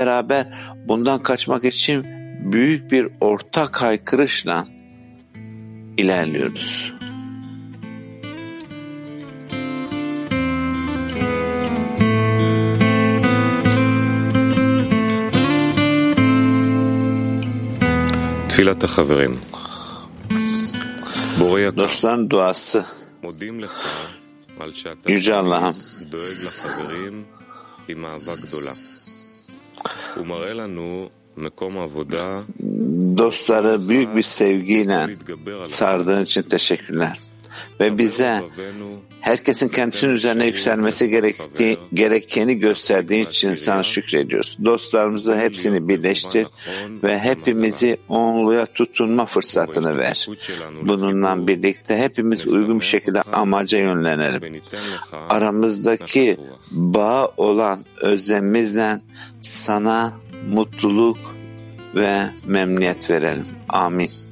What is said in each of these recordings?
beraber bundan kaçmak için büyük bir ortak haykırışla ilerliyoruz. Tfilat haverim. Dostların duası. Yüce Allah'ım Dostları büyük bir sevgiyle sardığın için teşekkürler ve bize herkesin kendisinin üzerine yükselmesi gerektiği, gerekeni gösterdiği için sana şükrediyoruz. Dostlarımızı hepsini birleştir ve hepimizi onluya tutunma fırsatını ver. Bununla birlikte hepimiz uygun bir şekilde amaca yönlenelim. Aramızdaki bağ olan özlemimizle sana mutluluk ve memnuniyet verelim. Amin.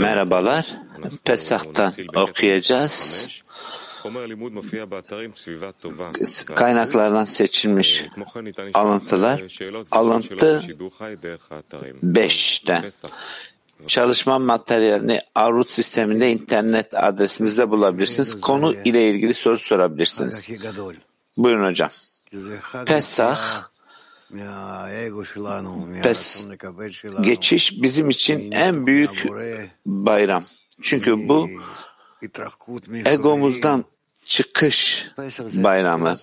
Merhabalar. Pesach'tan okuyacağız. Kaynaklardan seçilmiş alıntılar. Alıntı 5'ten. Çalışma materyalini Arut sisteminde internet adresimizde bulabilirsiniz. Konu ile ilgili soru sorabilirsiniz. Buyurun hocam. Pesach Pes, geçiş bizim için en büyük bayram. Çünkü bu egomuzdan çıkış bayramı.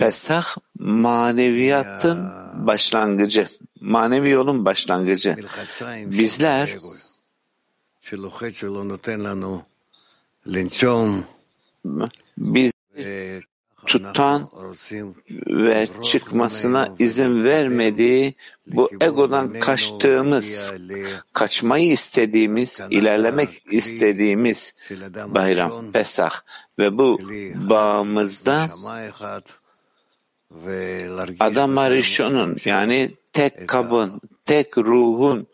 Pesah maneviyatın başlangıcı, manevi yolun başlangıcı. Bizler biz tutan ve çıkmasına izin vermediği bu egodan kaçtığımız, kaçmayı istediğimiz, ilerlemek istediğimiz bayram, Pesah. Ve bu bağımızda Adam Arishon'un yani tek kabın, tek ruhun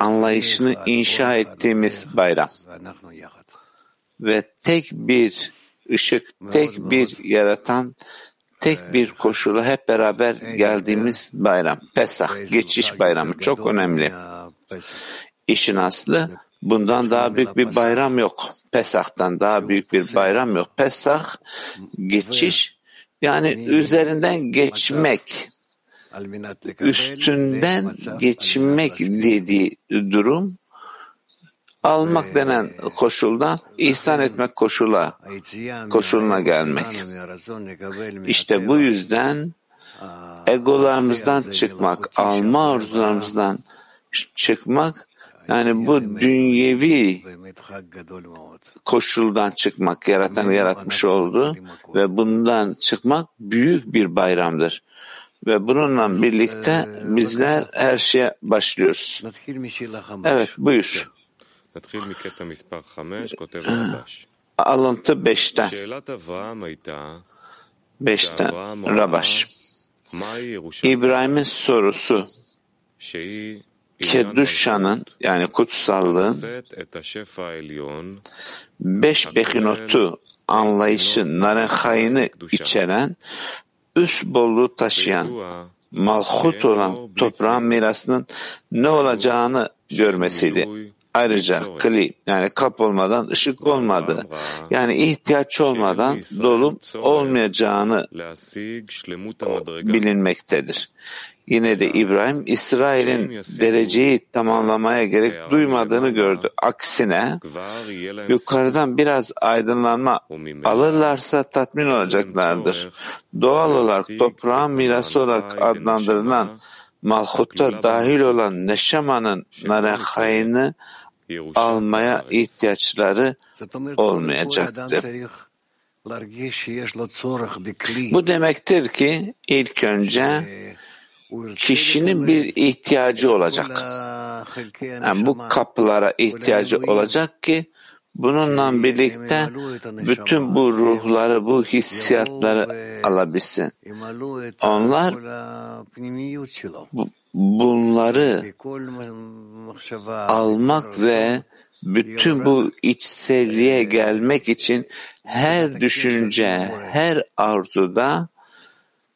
anlayışını inşa ettiğimiz bayram. Ve tek bir ışık, tek bir yaratan, tek bir koşula hep beraber geldiğimiz bayram. Pesah, geçiş bayramı. çok önemli. İşin aslı bundan daha büyük bir bayram yok. Pesah'tan daha büyük bir bayram yok. Pesah, geçiş yani üzerinden geçmek, üstünden geçmek dediği durum almak denen koşuldan ihsan etmek koşula, koşuluna gelmek. İşte bu yüzden egolarımızdan çıkmak, alma arzularımızdan çıkmak, yani bu dünyevi koşuldan çıkmak, yaratan yaratmış oldu ve bundan çıkmak büyük bir bayramdır. Ve bununla birlikte bizler her şeye başlıyoruz. Evet, buyur. Alıntı 5'ten. 5'ten Rabaş. İbrahim'in sorusu Keduşa'nın yani kutsallığın beş bekinotu anlayışı, narehayını içeren, üst bolluğu taşıyan, malhut olan toprağın mirasının ne olacağını görmesiydi. Ayrıca kli yani kap olmadan ışık olmadı. Yani ihtiyaç olmadan dolum olmayacağını bilinmektedir. Yine de İbrahim İsrail'in dereceyi tamamlamaya gerek duymadığını gördü. Aksine yukarıdan biraz aydınlanma alırlarsa tatmin olacaklardır. Doğal olarak toprağın mirası olarak adlandırılan Malhut'ta dahil olan Neşama'nın narehayını almaya ihtiyaçları olmayacaktı. Bu demektir ki ilk önce kişinin bir ihtiyacı olacak. Yani bu kapılara ihtiyacı olacak ki bununla birlikte bütün bu ruhları, bu hissiyatları alabilsin. Onlar bunları almak ve bütün bu içselliğe gelmek için her düşünce, her arzuda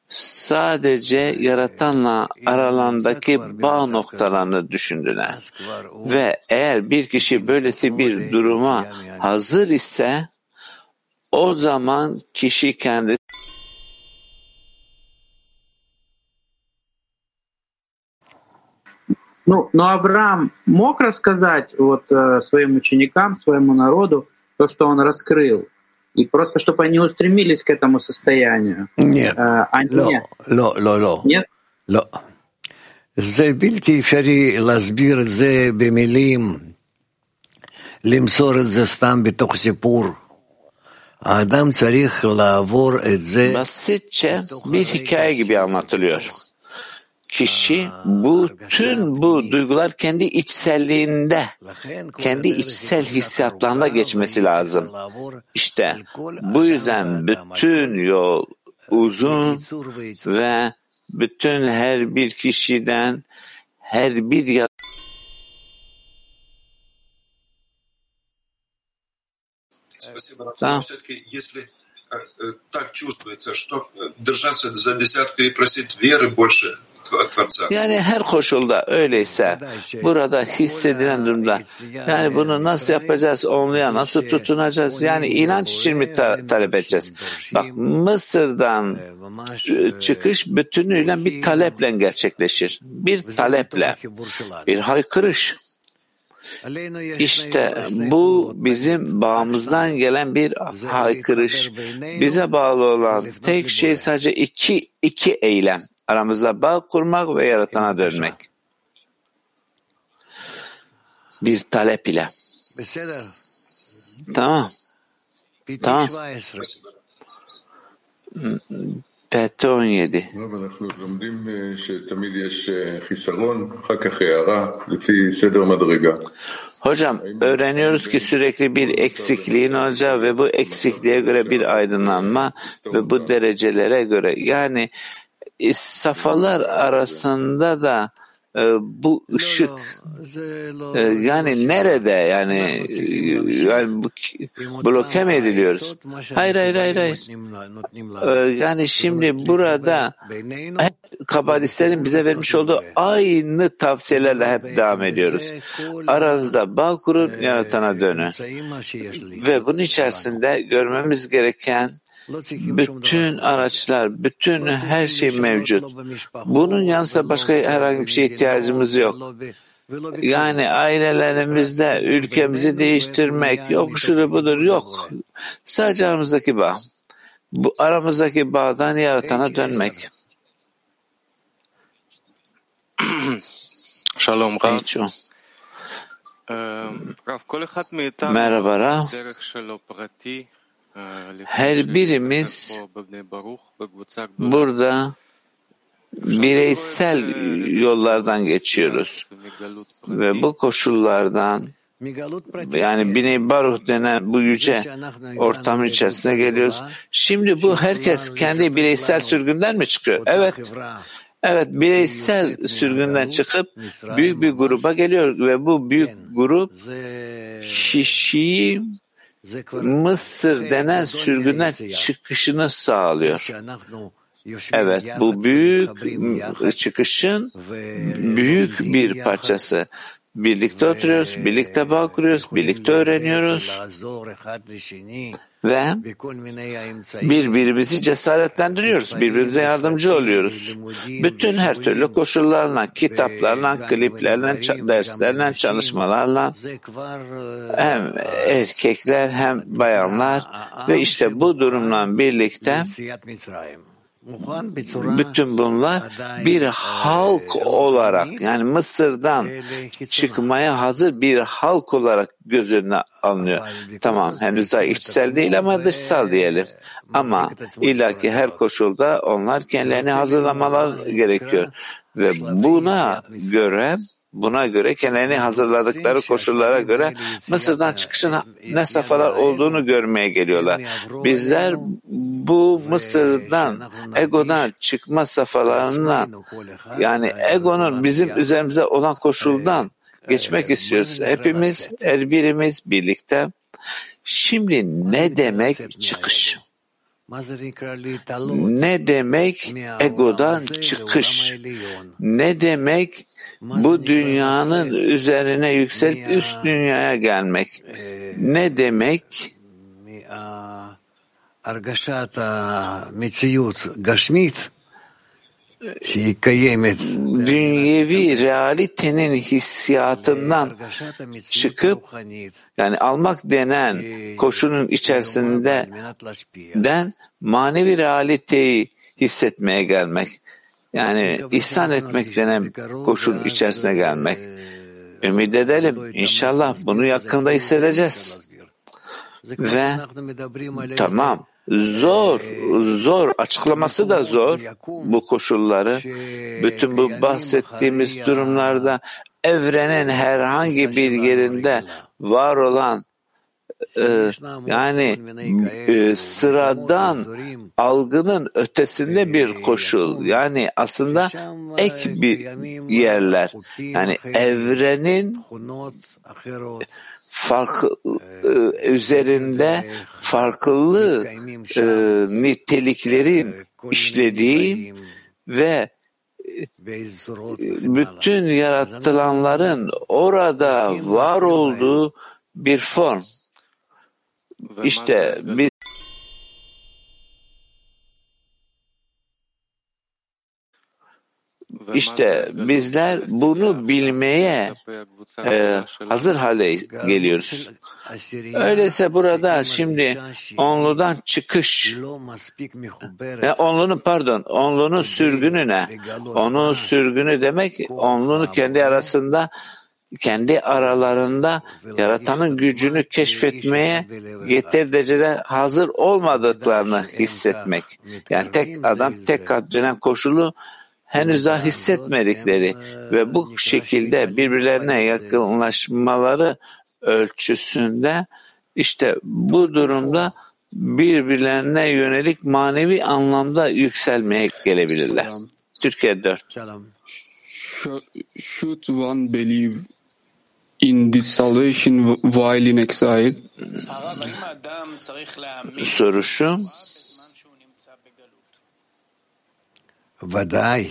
sadece yaratanla aralandaki bağ noktalarını düşündüler. Ve eğer bir kişi böylesi bir duruma hazır ise o zaman kişi kendi Ну, но Авраам мог рассказать вот э, своим ученикам, своему народу то, что он раскрыл, и просто чтобы они устремились к этому состоянию. Нет. Э, а לא, не- לא, לא, לא. Нет? לא. זה בלתי אפשרי להסביר את זה במילים, למסור את זה סתם בתוך סיפור. האדם צריך לעבור את זה basitçe bir hikaye gibi anlatılıyor. Kişi bu tüm bu duygular kendi içselliğinde, kendi içsel hissiyatlarında geçmesi lazım. İşte bu yüzden bütün yol uzun ve bütün her bir kişiden her bir ya- Спасибо, Раф. Да. Но все-таки, если э, э, так чувствуется, что э, держаться за десятку и просить веры больше от Творца. yani her koşulda öyleyse burada hissedilen durumda yani bunu nasıl yapacağız onluya nasıl tutunacağız yani inanç için mi ta- talep edeceğiz? Bak Mısır'dan e, çıkış bütünüyle bir taleple gerçekleşir. Bir taleple, bir haykırış. İşte bu bizim bağımızdan gelen bir haykırış. Bize bağlı olan tek şey sadece iki, iki eylem aramızda bağ kurmak ve yaratana dönmek. Bir talep ile. Tamam. Tamam. Peti 17. Hocam. Öğreniyoruz ki sürekli bir eksikliğin olacağı ve bu eksikliğe göre bir aydınlanma ve bu derecelere göre. Yani e, safalar arasında da e, bu ışık e, yani nerede yani yani bloke mi ediliyoruz? Hayır hayır hayır hayır. Yani şimdi burada kabalistlerin bize vermiş olduğu aynı tavsiyelerle hep devam ediyoruz. Aranızda bağ kurun yaratana dönün. Ve bunun içerisinde görmemiz gereken bütün araçlar, bütün her şey mevcut. Bunun yanında başka herhangi bir şeye ihtiyacımız yok. Yani ailelerimizde ülkemizi değiştirmek yok şudur budur yok. Sadece aramızdaki bağ. Bu aramızdaki bağdan yaratana dönmek. Shalom Rav. Merhaba Rav her birimiz burada bireysel yollardan geçiyoruz. Ve bu koşullardan yani Bini Baruh denen bu yüce ortamın içerisine geliyoruz. Şimdi bu herkes kendi bireysel sürgünden mi çıkıyor? Evet. Evet bireysel sürgünden çıkıp büyük bir gruba geliyor ve bu büyük grup kişiyi Mısır denen sürgünden çıkışını sağlıyor. Evet bu büyük çıkışın büyük bir parçası. Birlikte oturuyoruz, birlikte bağ kuruyoruz, birlikte öğreniyoruz. ve birbirimizi cesaretlendiriyoruz, birbirimize yardımcı oluyoruz. Bütün her türlü koşullarla, kitaplarla, kliplerle, derslerle, çalışmalarla hem erkekler hem bayanlar ve işte bu durumla birlikte bütün bunlar bir halk olarak yani Mısır'dan çıkmaya hazır bir halk olarak göz önüne alınıyor. Tamam henüz daha içsel değil ama dışsal diyelim. Ama illaki her koşulda onlar kendilerini hazırlamalar gerekiyor. Ve buna göre Buna göre kendilerini hazırladıkları koşullara göre Mısır'dan çıkışın ne safhalar olduğunu görmeye geliyorlar. Bizler bu Mısır'dan, egodan çıkma safhalarından yani egonun bizim üzerimize olan koşuldan geçmek istiyoruz. Hepimiz, her birimiz birlikte. Şimdi ne demek çıkış? Ne demek egodan çıkış? Ne demek bu dünyanın üzerine yükselip üst dünyaya gelmek? Ne demek? Dünyevi realitenin hissiyatından çıkıp yani almak denen koşunun içerisinde den manevi realiteyi hissetmeye gelmek. Yani ihsan etmek denen koşun içerisine gelmek. Ümit edelim. İnşallah bunu yakında hissedeceğiz. Ve tamam zor, zor, açıklaması da zor bu koşulları. Bütün bu bahsettiğimiz durumlarda evrenin herhangi bir yerinde var olan e, yani e, sıradan algının ötesinde bir koşul. Yani aslında ek bir yerler. Yani evrenin farklı e, üzerinde farklı e, niteliklerin işlediği ve bütün yaratılanların orada var olduğu bir form. İşte biz İşte bizler bunu bilmeye e, hazır hale geliyoruz. Öyleyse burada şimdi onludan çıkış, e, onlunun pardon, onlunun sürgünü ne? Onun sürgünü demek onlunu kendi arasında kendi aralarında yaratanın gücünü keşfetmeye yeter derecede hazır olmadıklarını hissetmek. Yani tek adam tek denen koşulu henüz daha hissetmedikleri ve bu şekilde birbirlerine yakınlaşmaları ölçüsünde işte bu durumda birbirlerine yönelik manevi anlamda yükselmeye gelebilirler. Türkiye 4. Should one believe in this while in exile? Soruşu. Vaday.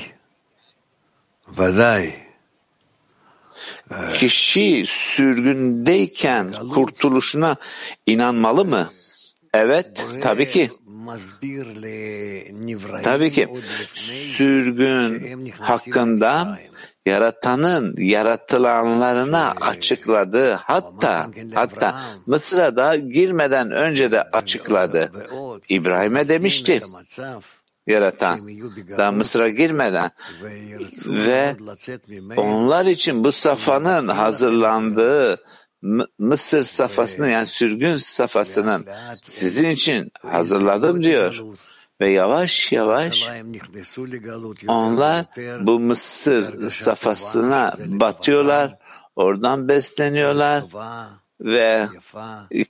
Vaday. Ee, kişi sürgündeyken kurtuluşuna inanmalı mı? Evet, tabii ki. Tabii ki sürgün hakkında yaratanın yaratılanlarına açıkladığı hatta hatta Mısır'a girmeden önce de açıkladı. İbrahim'e demişti yaratan daha Mısır'a girmeden. ve onlar için bu safanın hazırlandığı Mısır safhasının yani sürgün safhasının sizin için hazırladım diyor. Ve yavaş yavaş onlar bu Mısır safhasına batıyorlar. oradan besleniyorlar ve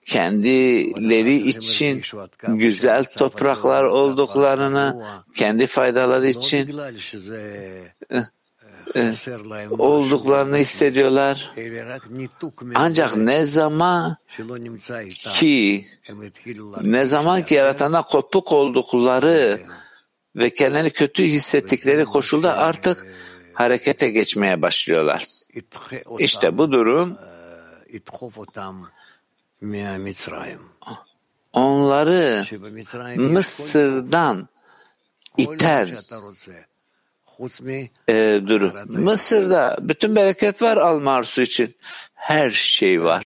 kendileri için güzel topraklar olduklarını, kendi faydaları için olduklarını hissediyorlar. Ancak ne zaman ki ne zaman ki yaratana kopuk oldukları ve kendini kötü hissettikleri koşulda artık harekete geçmeye başlıyorlar. İşte bu durum onları Mısır'dan iten e, durum. Mısır'da bütün bereket var alma arzusu için. Her şey var.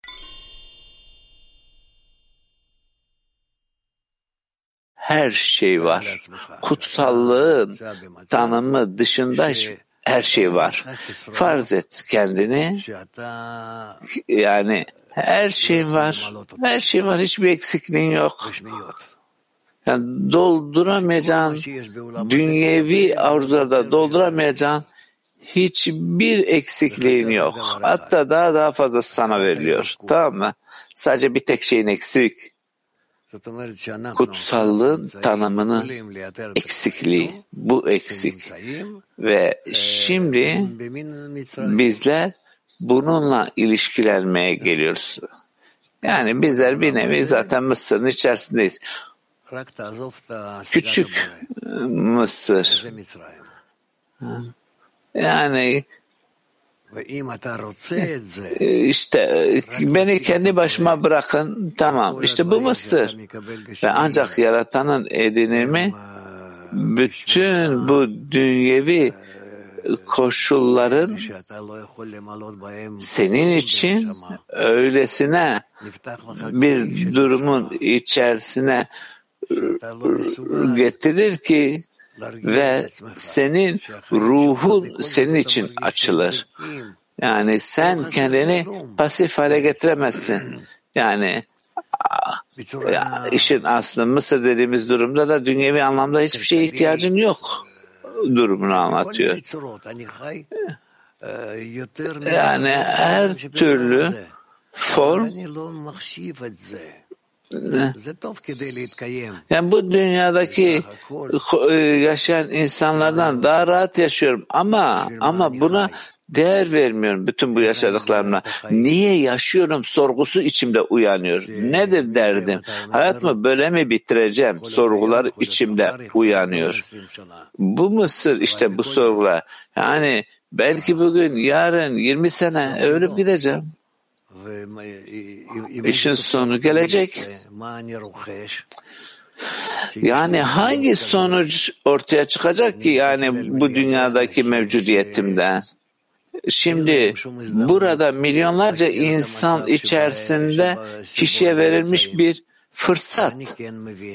Her şey var. Kutsallığın tanımı dışında her şey var. Farz et kendini yani her şey var. Her şey var. Hiçbir eksikliğin yok. Yani dolduramayacağın dünyevi arzularda dolduramayacağın hiçbir eksikliğin yok. Hatta daha daha fazlası sana veriliyor. Tamam mı? Sadece bir tek şeyin eksik. Kutsallığın tanımının eksikliği. Bu eksik. Ve şimdi bizler bununla ilişkilenmeye geliyoruz. Yani bizler bir nevi zaten Mısır'ın içerisindeyiz. Küçük Mısır. Yani işte beni kendi başıma bırakın tamam. İşte bu Mısır. ve ancak yaratanın edinimi bütün bu dünyevi koşulların senin için öylesine bir durumun içerisine getirir ki ve senin ruhun senin için açılır. Yani sen kendini pasif hale getiremezsin. Yani ya işin aslında Mısır dediğimiz durumda da dünyevi anlamda hiçbir şeye ihtiyacın yok durumunu anlatıyor. Yani her türlü form yani bu dünyadaki yaşayan insanlardan daha rahat yaşıyorum ama ama buna değer vermiyorum bütün bu yaşadıklarımla. Niye yaşıyorum sorgusu içimde uyanıyor. Nedir derdim? Hayat mı böyle mi bitireceğim? Sorgular içimde uyanıyor. Bu Mısır işte bu sorgular. Yani belki bugün, yarın, 20 sene ölüp gideceğim. İşin sonu gelecek. Yani hangi sonuç ortaya çıkacak ki yani bu dünyadaki mevcudiyetimden? Şimdi burada milyonlarca insan içerisinde kişiye verilmiş bir fırsat.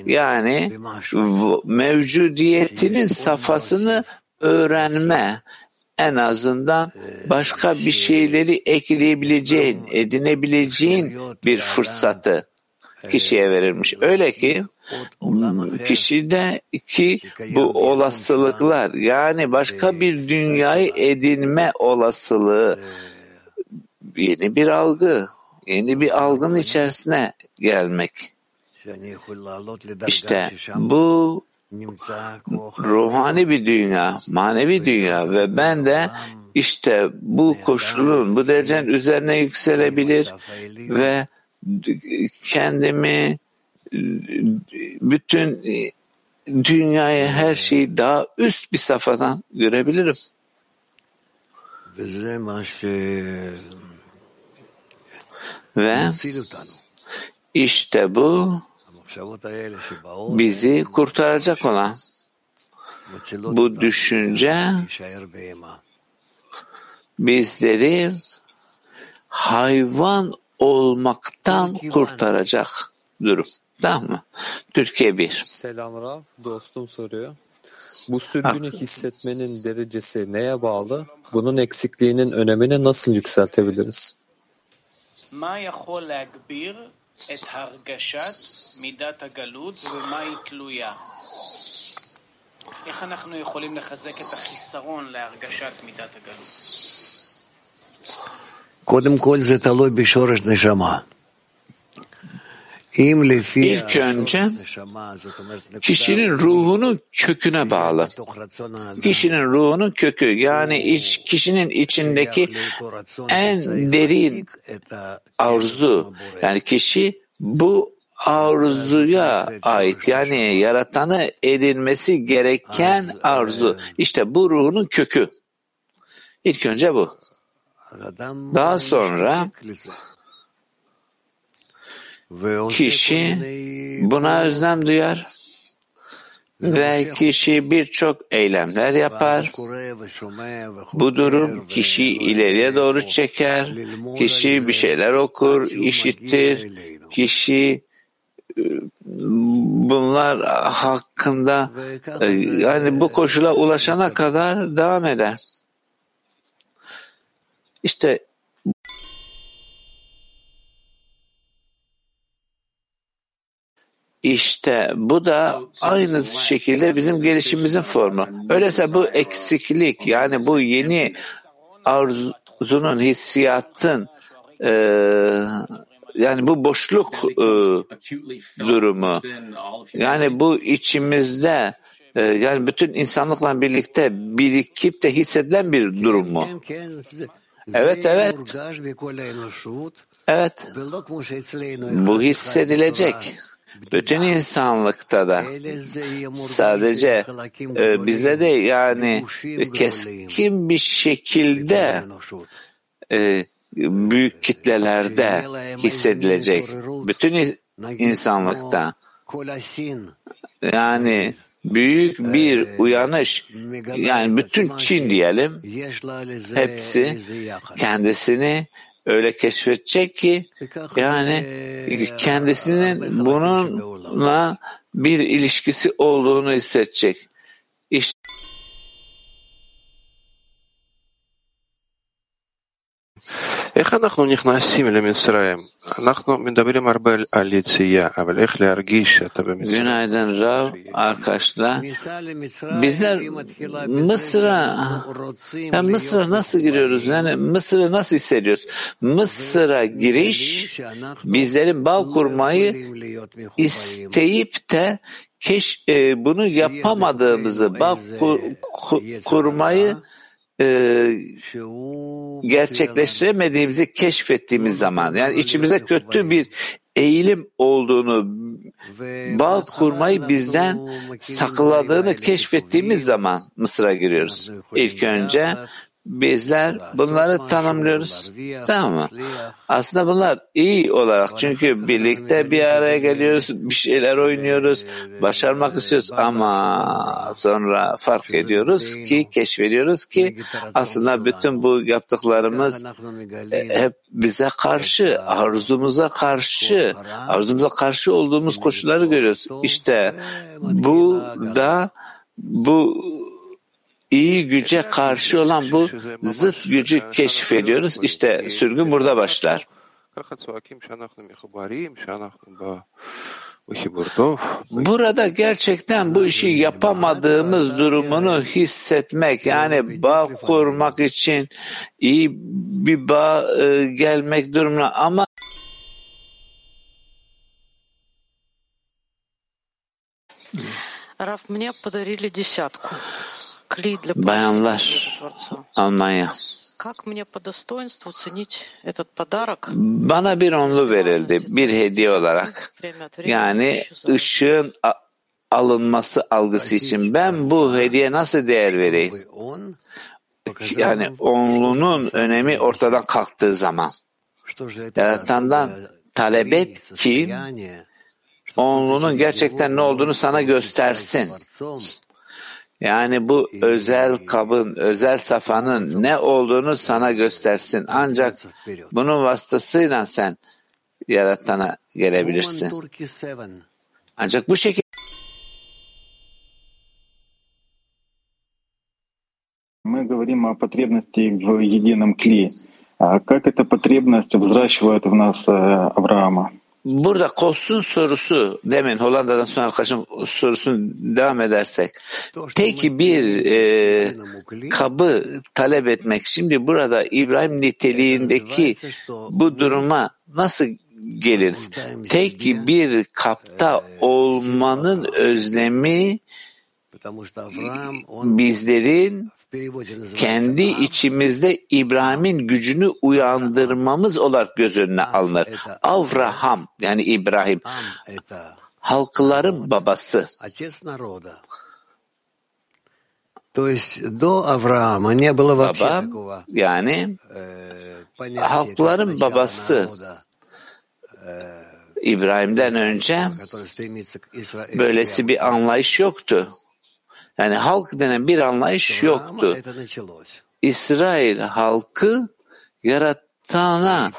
Yani mevcudiyetinin safhasını öğrenme, en azından başka bir şeyleri ekleyebileceğin, edinebileceğin bir fırsatı kişiye verilmiş. Öyle ki kişide ki bu olasılıklar yani başka bir dünyayı edinme olasılığı yeni bir algı, yeni bir algının içerisine gelmek. İşte bu ruhani bir dünya, manevi dünya ve ben de işte bu koşulun, bu derecenin üzerine yükselebilir ve kendimi bütün dünyayı her şeyi daha üst bir safhadan görebilirim. Ve işte bu bizi kurtaracak olan bu düşünce bizleri hayvan olmaktan kurtaracak durum. Tamam mı? Türkiye bir. Selam Rav. Dostum soruyor. Bu sürgünü hissetmenin derecesi neye bağlı? Bunun eksikliğinin önemini nasıl yükseltebiliriz? את הרגשת מידת הגלות ובמה היא תלויה. איך אנחנו יכולים לחזק את החיסרון להרגשת מידת הגלות? קודם כל זה תלוי בשורש נשמה. İlk önce kişinin ruhunun köküne bağlı. Kişinin ruhunun kökü yani iç, kişinin içindeki en derin arzu yani kişi bu arzuya ait yani yaratanı edinmesi gereken arzu. İşte bu ruhunun kökü. İlk önce bu. Daha sonra kişi buna özlem duyar ve kişi birçok eylemler yapar. Bu durum kişiyi ileriye doğru çeker. Kişi bir şeyler okur, işittir. Kişi e, bunlar hakkında e, yani bu koşula ulaşana kadar devam eder. İşte İşte bu da aynı şekilde bizim gelişimimizin formu. Öyleyse bu eksiklik yani bu yeni arzunun, hissiyatın e, yani bu boşluk e, durumu yani bu içimizde e, yani bütün insanlıkla birlikte birikip de hissedilen bir durum mu? Evet evet. Evet. Bu hissedilecek. Bütün insanlıkta da. Sadece e, bizde de yani keskin bir şekilde e, büyük kitlelerde hissedilecek. Bütün insanlıkta. Yani büyük bir uyanış. Yani bütün Çin diyelim hepsi kendisini öyle keşfedecek ki yani kendisinin bununla bir ilişkisi olduğunu hissedecek. İşte איך אנחנו נכנסים למצרים? אנחנו מדברים הרבה על יציאה, אבל איך להרגיש שאתה במצרים? Günaydın Rav arkadaşlar. Bizler Mısır'a ya Mısır'a nasıl giriyoruz? Yani Mısır'ı nasıl hissediyoruz? Mısır'a giriş bizlerin bağ kurmayı isteyip de keş, e, bunu yapamadığımızı, bağ kur, kur, kurmayı e, gerçekleştiremediğimizi keşfettiğimiz zaman. Yani içimize kötü bir eğilim olduğunu bağ kurmayı bizden sakladığını keşfettiğimiz zaman Mısır'a giriyoruz. İlk önce bizler bunları tanımlıyoruz. Tamam mı? Aslında bunlar iyi olarak çünkü birlikte bir araya geliyoruz, bir şeyler oynuyoruz, başarmak istiyoruz ama sonra fark ediyoruz ki, keşfediyoruz ki aslında bütün bu yaptıklarımız hep bize karşı, arzumuza karşı, arzumuza karşı olduğumuz koşulları görüyoruz. İşte bu da bu iyi güce karşı olan bu zıt gücü keşfediyoruz. İşte sürgün burada başlar. Burada gerçekten bu işi yapamadığımız durumunu hissetmek yani bağ kurmak için iyi bir bağ e, gelmek durumuna ama Раф, мне подарили десятку. Bayanlar, Almanya. Bana bir onlu verildi, bir hediye olarak. Yani ışığın alınması algısı için ben bu hediye nasıl değer vereyim? Yani onlunun önemi ortadan kalktığı zaman. Yaratandan talep et ki onlunun gerçekten ne olduğunu sana göstersin. Yani bu özel kabın, özel safanın ne olduğunu sana göstersin. Ancak bunun vasıtasıyla sen yaratana gelebilirsin. Ancak bu şekilde Мы говорим о потребности в едином клее. А как эта потребность взращивает в нас Авраама? Burada Kost'un sorusu demin Hollanda'dan sonra arkadaşım sorusunu devam edersek tek bir e, kabı talep etmek şimdi burada İbrahim niteliğindeki bu duruma nasıl geliriz? Tek bir kapta olmanın özlemi bizlerin kendi içimizde İbrahim'in gücünü uyandırmamız olarak göz önüne alınır. Avraham yani İbrahim halkların babası. Baba yani halkların babası İbrahim'den önce böylesi bir anlayış yoktu. Yani halk denen bir anlayış yoktu. İsrail halkı yaratana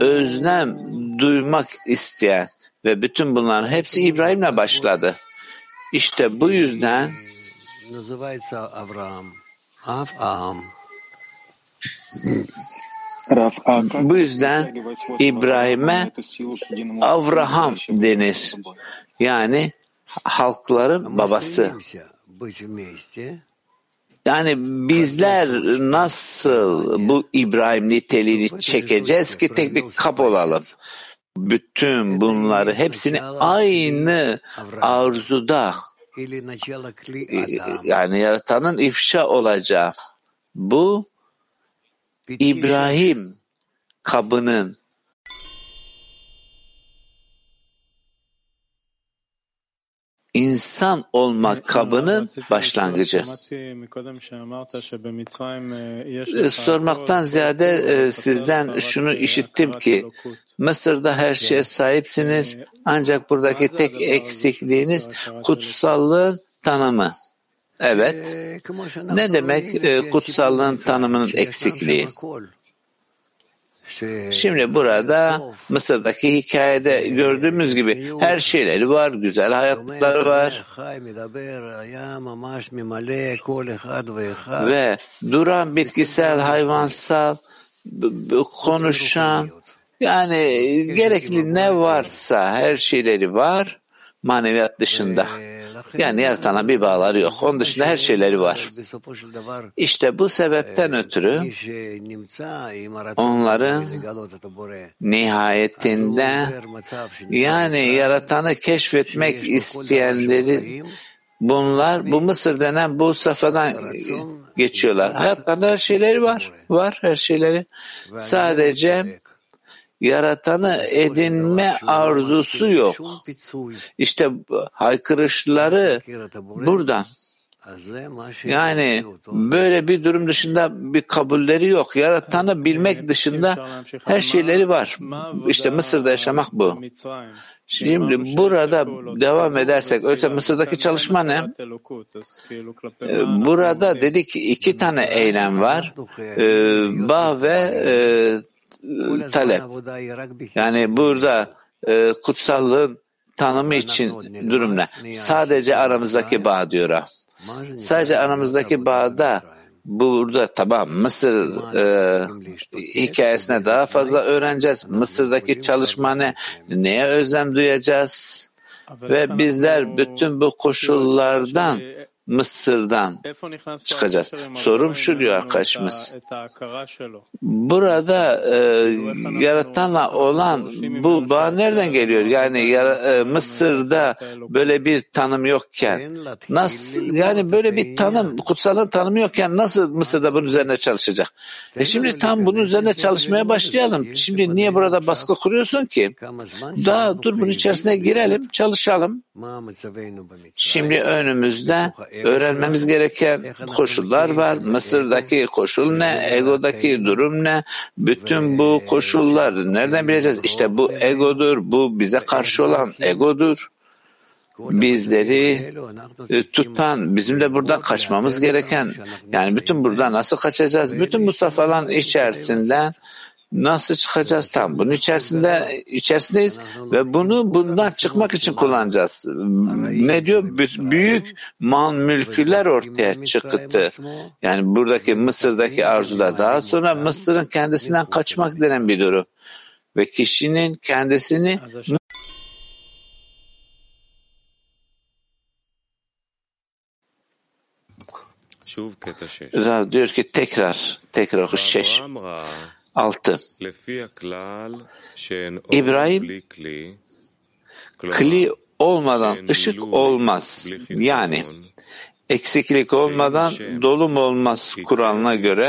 özlem duymak isteyen ve bütün bunların hepsi İbrahim'le başladı. İşte bu yüzden bu yüzden İbrahim'e Avraham denir. Yani halkların babası. Yani bizler nasıl bu İbrahim niteliğini çekeceğiz ki tek bir kap olalım? Bütün bunları hepsini aynı arzuda yani yaratanın ifşa olacağı. Bu İbrahim kabının insan olmak kabının başlangıcı. Sormaktan ziyade sizden şunu işittim ki Mısır'da her şeye sahipsiniz ancak buradaki tek eksikliğiniz kutsallığın tanımı. Evet. Ne demek kutsallığın tanımının eksikliği? Şimdi burada Mısır'daki hikayede gördüğümüz gibi her şeyleri var, güzel hayatları var. Ve duran bitkisel, hayvansal, konuşan, yani gerekli ne varsa her şeyleri var maneviyat dışında. Yani yaratana bir bağları yok. Onun dışında her şeyleri var. İşte bu sebepten ötürü onların nihayetinde yani yaratanı keşfetmek isteyenleri bunlar bu Mısır denen bu safhadan geçiyorlar. Hayatlarında her şeyleri var. Var her şeyleri. Sadece yaratanı edinme arzusu yok. İşte haykırışları buradan. Yani böyle bir durum dışında bir kabulleri yok. Yaratanı bilmek dışında her şeyleri var. İşte Mısır'da yaşamak bu. Şimdi burada devam edersek, öte Mısır'daki çalışma ne? Burada dedik iki tane eylem var. Bağ ve talep. Yani burada e, kutsallığın tanımı için durum ne? Sadece aramızdaki bağ diyor. Sadece aramızdaki bağda burada tamam Mısır e, hikayesine daha fazla öğreneceğiz. Mısır'daki çalışma ne? Neye özlem duyacağız? Ve bizler bütün bu koşullardan Mısır'dan çıkacağız. Sorum şu diyor arkadaşımız. Burada e, yaratanla olan bu bağ nereden geliyor? Yani yara, e, Mısır'da böyle bir tanım yokken nasıl yani böyle bir tanım kutsalın tanımı yokken nasıl Mısır'da bunun üzerine çalışacak? E şimdi tam bunun üzerine çalışmaya başlayalım. Şimdi niye burada baskı kuruyorsun ki? Daha dur bunun içerisine girelim, çalışalım. Şimdi önümüzde öğrenmemiz gereken koşullar var. Mısır'daki koşul ne? Ego'daki durum ne? Bütün bu koşullar nereden bileceğiz? İşte bu egodur. Bu bize karşı olan egodur. Bizleri tutan, bizim de buradan kaçmamız gereken, yani bütün buradan nasıl kaçacağız? Bütün bu safhaların içerisinden nasıl çıkacağız tam bunun içerisinde içerisindeyiz ve bunu bundan çıkmak için kullanacağız. Ne diyor? Büyük mal mülküler ortaya çıktı. Yani buradaki Mısır'daki arzular daha sonra Mısır'ın kendisinden kaçmak denen bir durum. Ve kişinin kendisini Rav diyor ki tekrar tekrar şeş 6. İbrahim kli olmadan ışık olmaz. Yani eksiklik olmadan dolum olmaz Kur'an'ına göre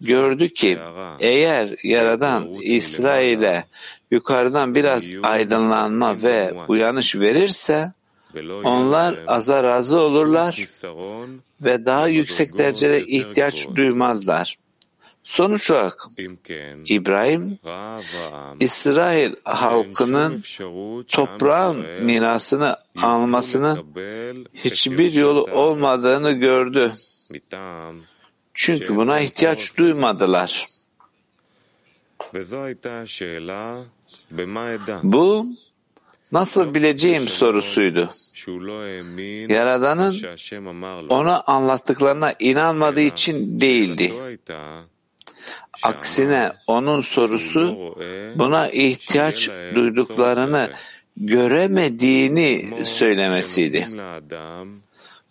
gördü ki eğer Yaradan İsrail'e yukarıdan biraz aydınlanma ve uyanış verirse onlar aza razı olurlar ve daha yüksek derecede ihtiyaç duymazlar. Sonuç olarak İbrahim, İsrail halkının toprağın mirasını almasının hiçbir yolu olmadığını gördü. Çünkü buna ihtiyaç duymadılar. Bu nasıl bileceğim sorusuydu. Yaradan'ın ona anlattıklarına inanmadığı için değildi. Aksine onun sorusu buna ihtiyaç duyduklarını göremediğini söylemesiydi.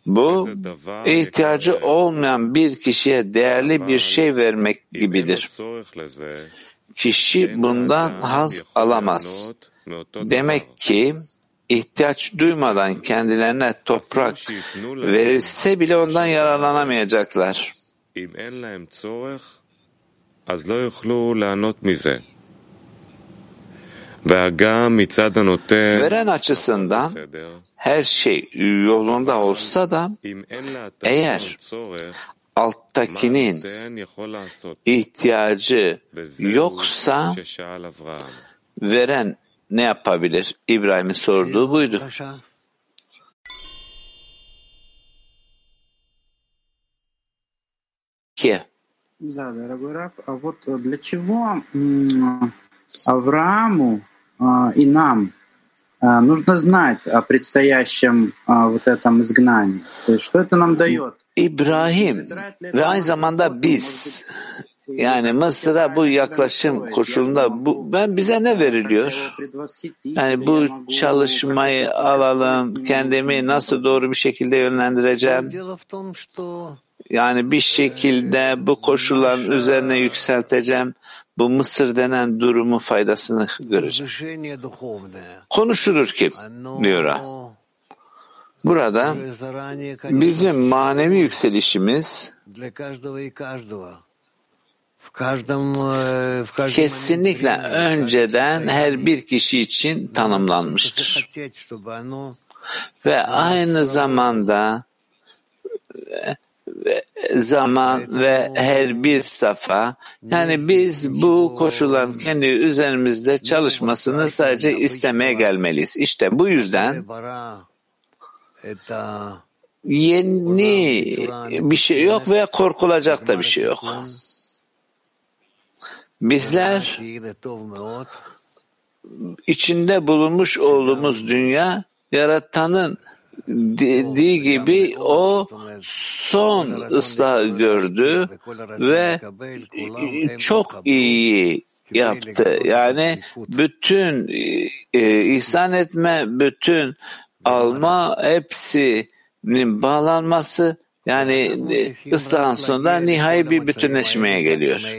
Bu ihtiyacı olmayan bir kişiye değerli bir şey vermek gibidir. Kişi bundan haz alamaz. Demek ki ihtiyaç duymadan kendilerine toprak verilse bile ondan yararlanamayacaklar. אז לא יוכלו ליהנות מזה. והגם מצד הנותן, Veren açısından בסדר, her şey yolunda olsa da אם אין eğer להטעם צורך, מה alttakinin הנותן יכול לעשות? ihtiyacı וזהו yoksa ששאל אברהם. veren ne yapabilir? İbrahim'in sorduğu buydu. Да, дорогой Раф, а вот для чего м, Аврааму а, и нам а, нужно знать о предстоящем а, вот этом изгнании? То есть что это нам дает? İbrahim ve aynı zamanda biz yani Mısır'a bu yaklaşım koşulunda bu, ben bize ne veriliyor? Yani bu çalışmayı alalım, kendimi nasıl doğru bir şekilde yönlendireceğim? Yani bir şekilde bu koşulların üzerine yükselteceğim. Bu Mısır denen durumun faydasını göreceğim. Konuşulur ki diyor. Burada bizim manevi yükselişimiz kesinlikle önceden her bir kişi için tanımlanmıştır. Ve aynı zamanda zaman ve her bir safa. Yani biz bu koşulan kendi üzerimizde çalışmasını sadece istemeye gelmeliyiz. İşte bu yüzden yeni bir şey yok ve korkulacak da bir şey yok. Bizler içinde bulunmuş olduğumuz dünya yaratanın dediği gibi o son ıslahı gördü ve çok iyi yaptı. Yani bütün e, ihsan etme, bütün alma hepsinin bağlanması yani e, ıslahın sonunda nihai bir bütünleşmeye geliyor.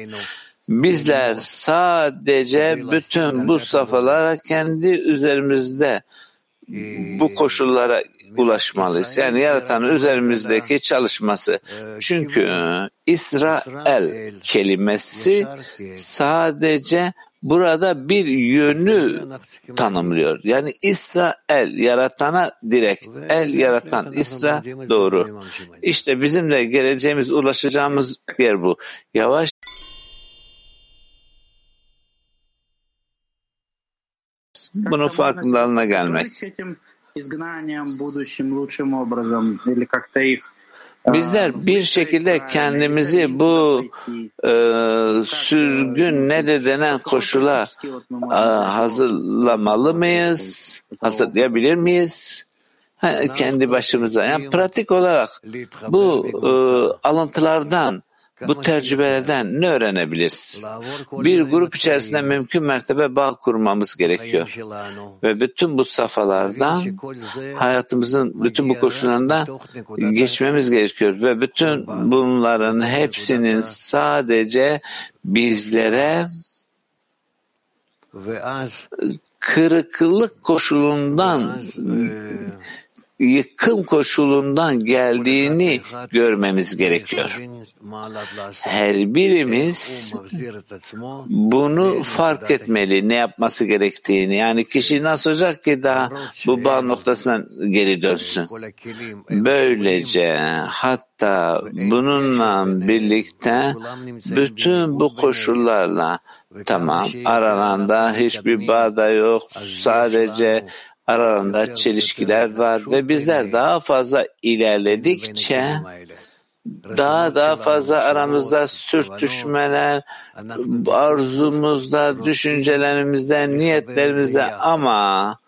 Bizler sadece bütün bu safhalara kendi üzerimizde bu koşullara ulaşmalıyız. Yani yaratanın üzerimizdeki çalışması. Çünkü İsrail kelimesi sadece burada bir yönü tanımlıyor. Yani İsrail yaratana direkt. El yaratan İsra doğru. İşte bizim de geleceğimiz ulaşacağımız yer bu. Yavaş bunun farkındalığına gelmek С этим изгнанием будущим лучшим образом или как-то их Bizler bir şekilde kendimizi bu e, sürgün nedir denen koşula e, hazırlamalı mıyız? Hazırlayabilir miyiz? Ha, kendi başımıza. Yani pratik olarak bu e, alıntılardan bu tecrübelerden ne öğrenebiliriz? Bir grup içerisinde mümkün mertebe bağ kurmamız gerekiyor. Ve bütün bu safhalardan hayatımızın bütün bu koşullarından geçmemiz gerekiyor. Ve bütün bunların hepsinin sadece bizlere kırıklık koşulundan yıkım koşulundan geldiğini görmemiz gerekiyor. Her birimiz bunu fark etmeli, ne yapması gerektiğini. Yani kişi nasıl olacak ki daha bu bağ noktasından geri dönsün. Böylece hatta bununla birlikte bütün bu koşullarla tamam aralarında hiçbir bağ da yok. sadece aralarında çelişkiler var ve bizler daha fazla ilerledikçe daha daha fazla aramızda sürtüşmeler, arzumuzda, düşüncelerimizde, niyetlerimizde ama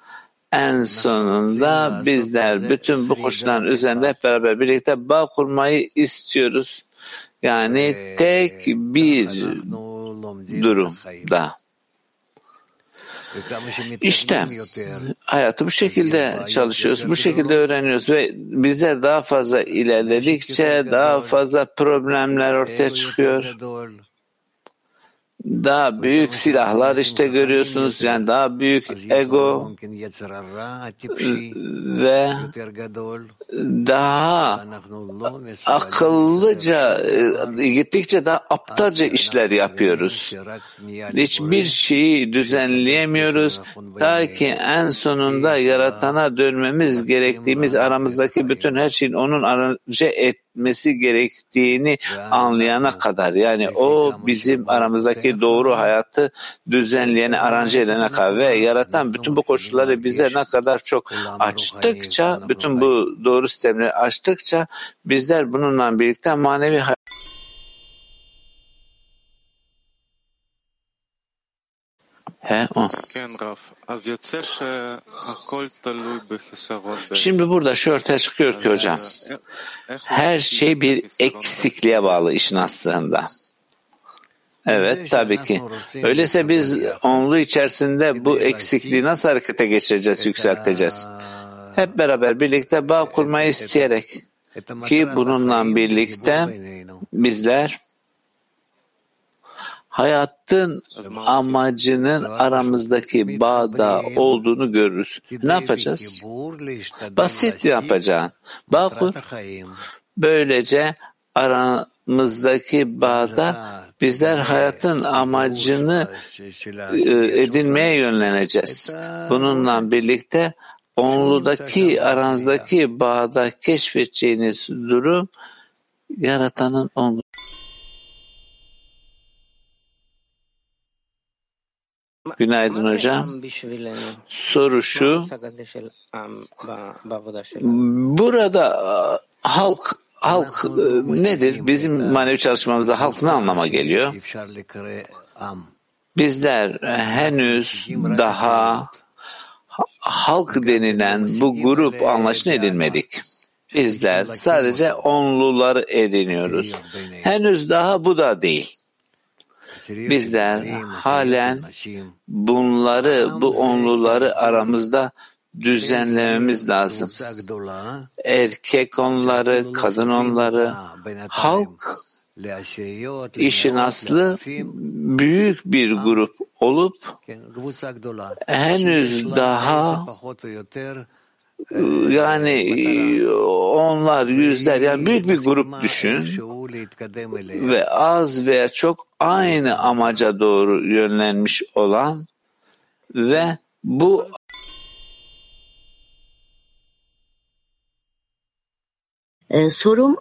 en sonunda bizler bütün bu koşulların üzerinde hep beraber birlikte bağ kurmayı istiyoruz. Yani tek bir durumda. İşte hayatı bu şekilde çalışıyoruz, bu şekilde öğreniyoruz ve bizler daha fazla ilerledikçe daha fazla problemler ortaya çıkıyor. Daha büyük silahlar işte görüyorsunuz yani daha büyük ego ve daha akıllıca gittikçe daha aptalca işler yapıyoruz. Hiçbir şeyi düzenleyemiyoruz. Ta ki en sonunda yaratana dönmemiz gerektiğimiz aramızdaki bütün her şeyin onun aracı etmesi gerektiğini anlayana kadar. Yani o bizim aramızdaki doğru hayatı düzenleyene, aranje edene kadar ve yaratan bütün bu koşulları bize ne kadar çok açtıkça, bütün bu doğru sistemleri açtıkça bizler bununla birlikte manevi hayat He, o. Şimdi burada şu ortaya çıkıyor ki hocam, her şey bir eksikliğe bağlı işin aslında. Evet tabii ki. Öyleyse biz onlu içerisinde bu eksikliği nasıl harekete geçireceğiz, yükselteceğiz? Hep beraber birlikte bağ kurmayı isteyerek ki bununla birlikte bizler hayatın amacının aramızdaki bağda olduğunu görürüz. Ne yapacağız? Basit yapacağız. Bağ kur. Böylece aramızdaki bağda bizler hayatın amacını edinmeye yönleneceğiz. Bununla birlikte onludaki aranızdaki bağda keşfedeceğiniz durum yaratanın onlu. Günaydın hocam. Soru şu. Burada halk halk nedir? Bizim manevi çalışmamızda halk ne anlama geliyor? Bizler henüz daha halk denilen bu grup anlaşını edinmedik. Bizler sadece onluları ediniyoruz. Henüz daha bu da değil. Bizler halen bunları, bu onluları aramızda düzenlememiz lazım. Erkek onları, kadın onları, halk işin aslı büyük bir grup olup henüz daha yani onlar yüzler yani büyük bir grup düşün ve az veya çok aynı amaca doğru yönlenmiş olan ve bu Ee, sorum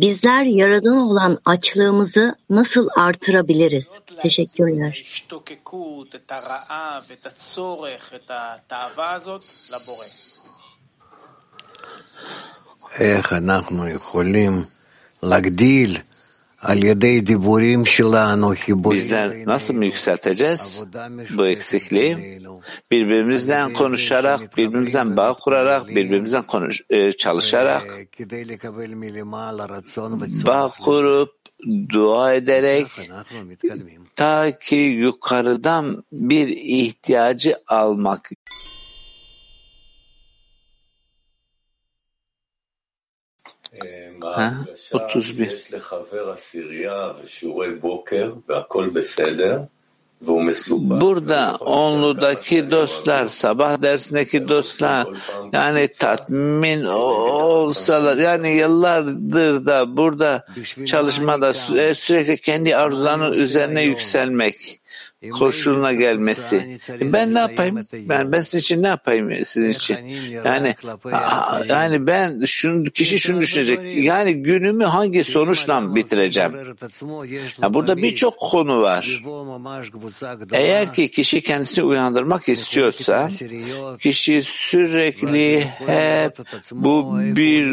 bizler yaradan olan açlığımızı nasıl artırabiliriz? Teşekkürler. איך אנחנו יכולים להגדיל על ידי דיבורים שלנו Bizler nasıl mı yükselteceğiz bu eksikliği? Birbirimizden konuşarak, birbirimizden bağ kurarak, birbirimizden konuş, çalışarak, bağ kurup dua ederek ta ki yukarıdan bir ihtiyacı almak Ha? 31 Burada onludaki dostlar, sabah dersindeki dostlar yani tatmin olsalar yani yıllardır da burada çalışmada sü- sürekli kendi arzularının üzerine yükselmek koşuluna gelmesi. Ben ne yapayım? Ben ben sizin için ne yapayım sizin için? Yani yani ben şunu kişi şunu düşünecek. Yani günümü hangi sonuçla bitireceğim? Ya burada birçok konu var. Eğer ki kişi kendisini uyandırmak istiyorsa kişi sürekli hep bu bir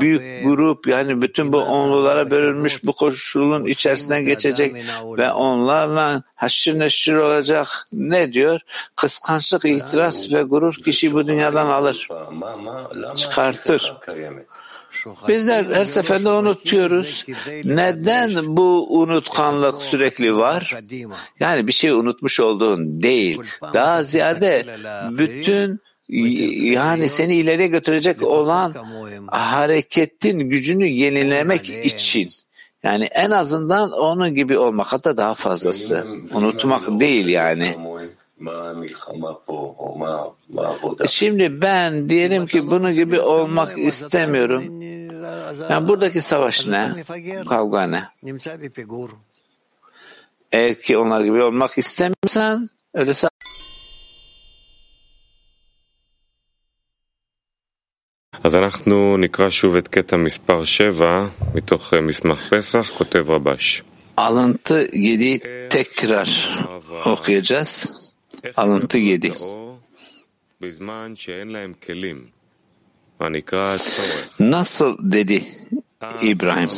büyük grup yani bütün bu onlulara bölünmüş bu koşulun içerisinden geçecek ve onlarla haşır neşir olacak. Ne diyor? Kıskançlık, ihtiras ve gurur kişi bu dünyadan alır, çıkartır. Bizler her seferinde unutuyoruz. Neden bu unutkanlık sürekli var? Yani bir şey unutmuş olduğun değil. Daha ziyade bütün yani seni ileriye götürecek olan hareketin gücünü yenilemek için. Yani en azından onun gibi olmak hatta daha fazlası. Unutmak değil yani. Şimdi ben diyelim ki bunu gibi olmak istemiyorum. Yani buradaki savaş ne? Kavga ne? Eğer ki onlar gibi olmak istemiyorsan öyleyse אז אנחנו נקרא שוב את קטע מספר 7 מתוך אה, מסמך פסח, כותב רבש. alıntı 7 tekrar okuyacağız. Alıntı 7. בזמן שאין להם כלים, הנקרא הצורך. Nasıl dedi İbrahim?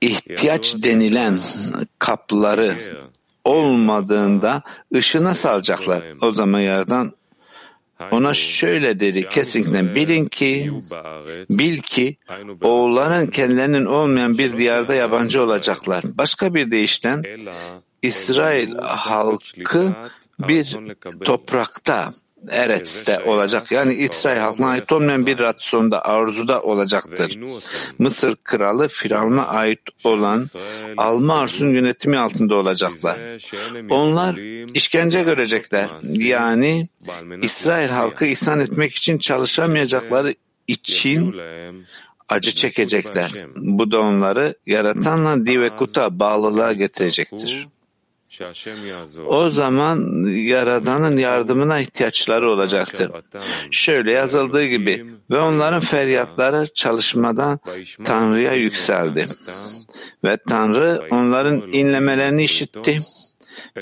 İhtiyaç denilen kapları olmadığında ışığına salacaklar. O zaman yaradan ona şöyle dedi kesinlikle bilin ki bil ki oğulların kendilerinin olmayan bir diyarda yabancı olacaklar. Başka bir deyişten İsrail halkı bir toprakta Eretz'te olacak. Yani İsrail halkına ait olmayan bir rasyonda, arzuda olacaktır. Mısır kralı Firavun'a ait olan Alma Ars'un yönetimi altında olacaklar. Onlar işkence görecekler. Yani İsrail halkı ihsan etmek için çalışamayacakları için acı çekecekler. Bu da onları yaratanla divekuta bağlılığa getirecektir. O zaman Yaradan'ın yardımına ihtiyaçları olacaktır. Şöyle yazıldığı gibi ve onların feryatları çalışmadan Tanrı'ya yükseldi. Ve Tanrı onların inlemelerini işitti.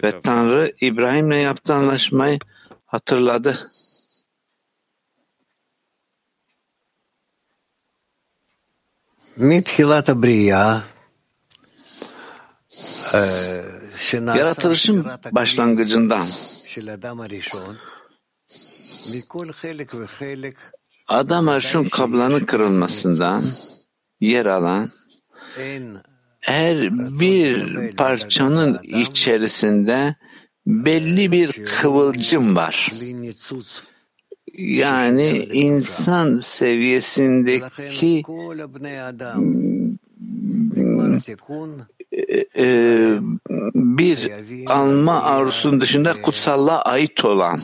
Ve Tanrı İbrahim'le yaptığı anlaşmayı hatırladı. Mithilat Briya e, yaratılışın başlangıcından Adam Arşun kablanın kırılmasından yer alan her bir parçanın içerisinde belli bir kıvılcım var. Yani insan seviyesindeki e, bir alma arzusunun dışında kutsallığa ait olan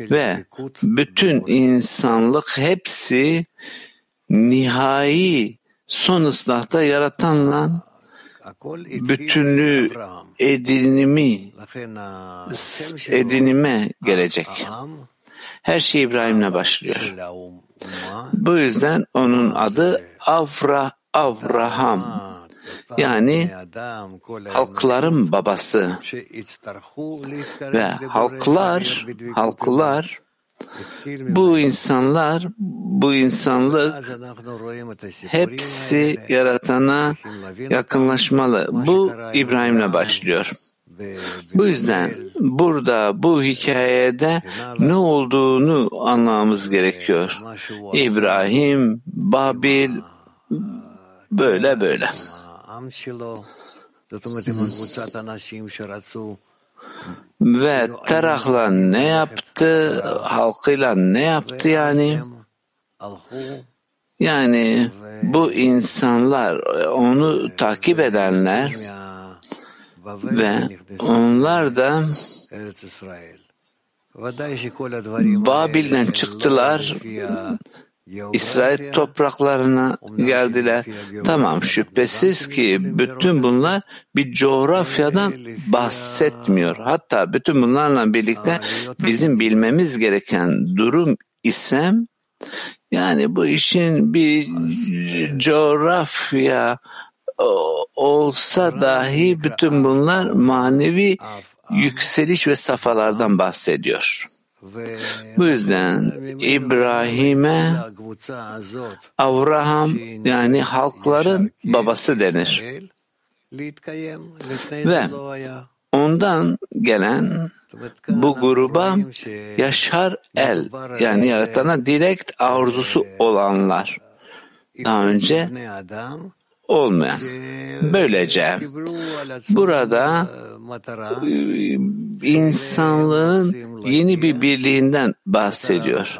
ve bütün insanlık hepsi nihai son ıslahta yaratanla bütünlüğü edinimi edinime gelecek. Her şey İbrahim'le başlıyor. Bu yüzden onun adı Avra Avraham yani halkların babası ve halklar halklar bu insanlar, bu insanlık hepsi yaratana yakınlaşmalı. Bu İbrahim'le başlıyor. Bu yüzden burada bu hikayede ne olduğunu anlamamız gerekiyor. İbrahim, Babil böyle böyle. עם Ve Terah'la ne yaptı? Halkıyla ne yaptı yani? Yani bu insanlar, onu takip edenler ve onlar da Babil'den çıktılar, İsrail topraklarına geldiler. Tamam şüphesiz ki bütün bunlar bir coğrafyadan bahsetmiyor. Hatta bütün bunlarla birlikte bizim bilmemiz gereken durum ise yani bu işin bir coğrafya olsa dahi bütün bunlar manevi yükseliş ve safalardan bahsediyor. Bu yüzden İbrahim'e Avraham yani halkların babası denir. Ve ondan gelen bu gruba Yaşar El yani yaratana direkt arzusu olanlar. Daha önce olmayan. Böylece burada insanlığın yeni bir birliğinden bahsediyor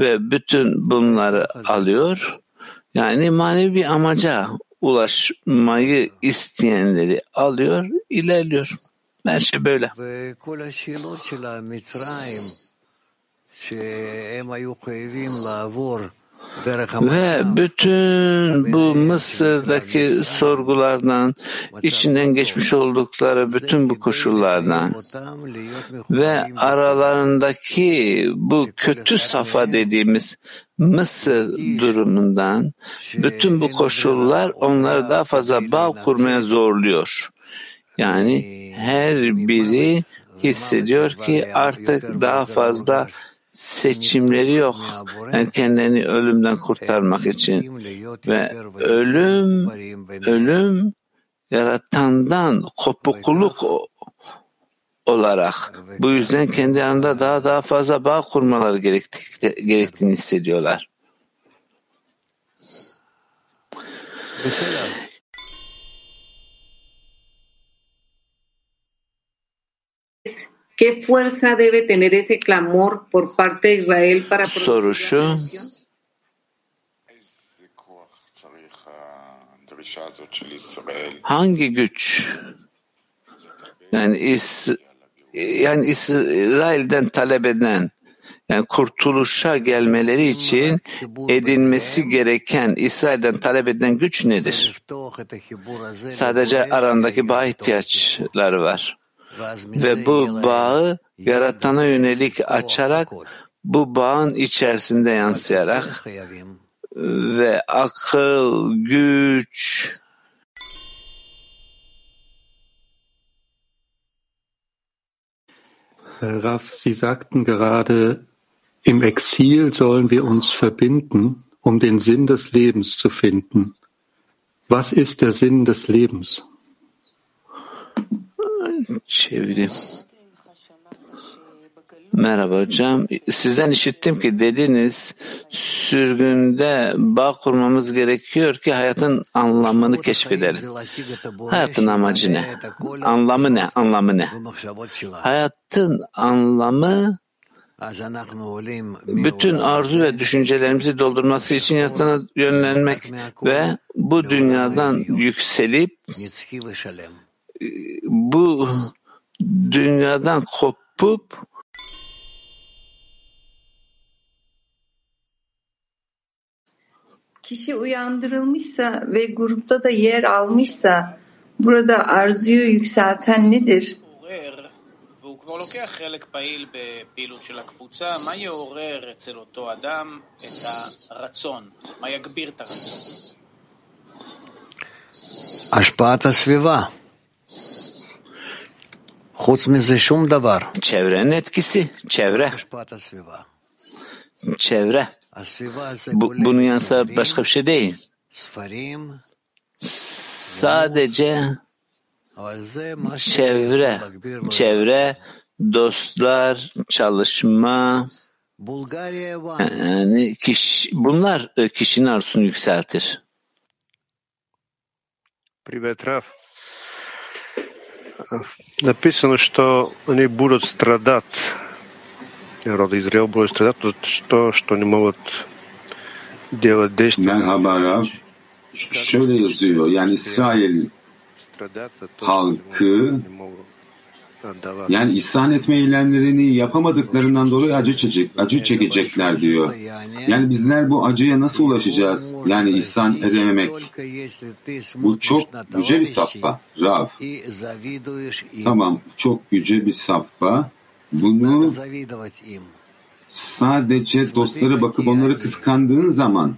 ve bütün bunları alıyor. Yani manevi bir amaca ulaşmayı isteyenleri alıyor, ilerliyor. Her şey böyle. Ve bütün bu Mısır'daki sorgulardan, içinden geçmiş oldukları bütün bu koşullardan ve aralarındaki bu kötü safa dediğimiz Mısır durumundan bütün bu koşullar onları daha fazla bağ kurmaya zorluyor. Yani her biri hissediyor ki artık daha fazla seçimleri yok. Yani kendilerini ölümden kurtarmak için ve ölüm ölüm yaratandan kopukluk olarak bu yüzden kendi arasında daha daha fazla bağ kurmaları gerektiğini hissediyorlar. ¿Qué fuerza debe tener ese clamor por parte de Israel para Soru şu, hangi güç yani is, yani İsrail'den talep eden yani kurtuluşa gelmeleri için edinmesi gereken İsrail'den talep edilen güç nedir? Sadece arandaki bağ ihtiyaçları var. Ve bu bağı yaratana yönelik açarak bu bağın içerisinde yansıyarak ve akıl, güç, Raff, Sie sagten gerade, im Exil sollen wir uns verbinden, um den Sinn des Lebens zu finden. Was ist der Sinn des Lebens? Çevireyim. Merhaba hocam. Sizden işittim ki dediniz sürgünde bağ kurmamız gerekiyor ki hayatın anlamını keşfedelim. Hayatın amacı ne? Anlamı ne? Anlamı ne? Hayatın anlamı bütün arzu ve düşüncelerimizi doldurması için yaratana yönlenmek ve bu dünyadan yükselip bu dünyadan kopup Kişi uyandırılmışsa ve grupta da yer almışsa burada arzuyu yükselten nedir? והוא כבר לוקח חלק פעיל בפעילות של הקבוצה, מה יעורר אצל אותו אדם את הרצון? מה יגביר את הרצון? השפעת הסביבה. Çevrenin etkisi, çevre. Çevre. Bu, bunun yanında başka bir şey değil. Sadece çevre, çevre, dostlar, çalışma, yani kişi, bunlar e, kişinin arzusunu yükseltir. Привет, Раф. Написано, что они будут страдать. Народ Израил будет страдать, то, что не могут делать действия. Şöyle yazıyor. Yani İsrail halkı yani isyan etme eylemlerini yapamadıklarından dolayı acı çekecek, acı çekecekler diyor. Yani bizler bu acıya nasıl ulaşacağız? Yani isyan edememek. Bu çok yüce bir safha. Rav. Tamam, çok yüce bir safha. Bunu sadece dostlara bakıp onları kıskandığın zaman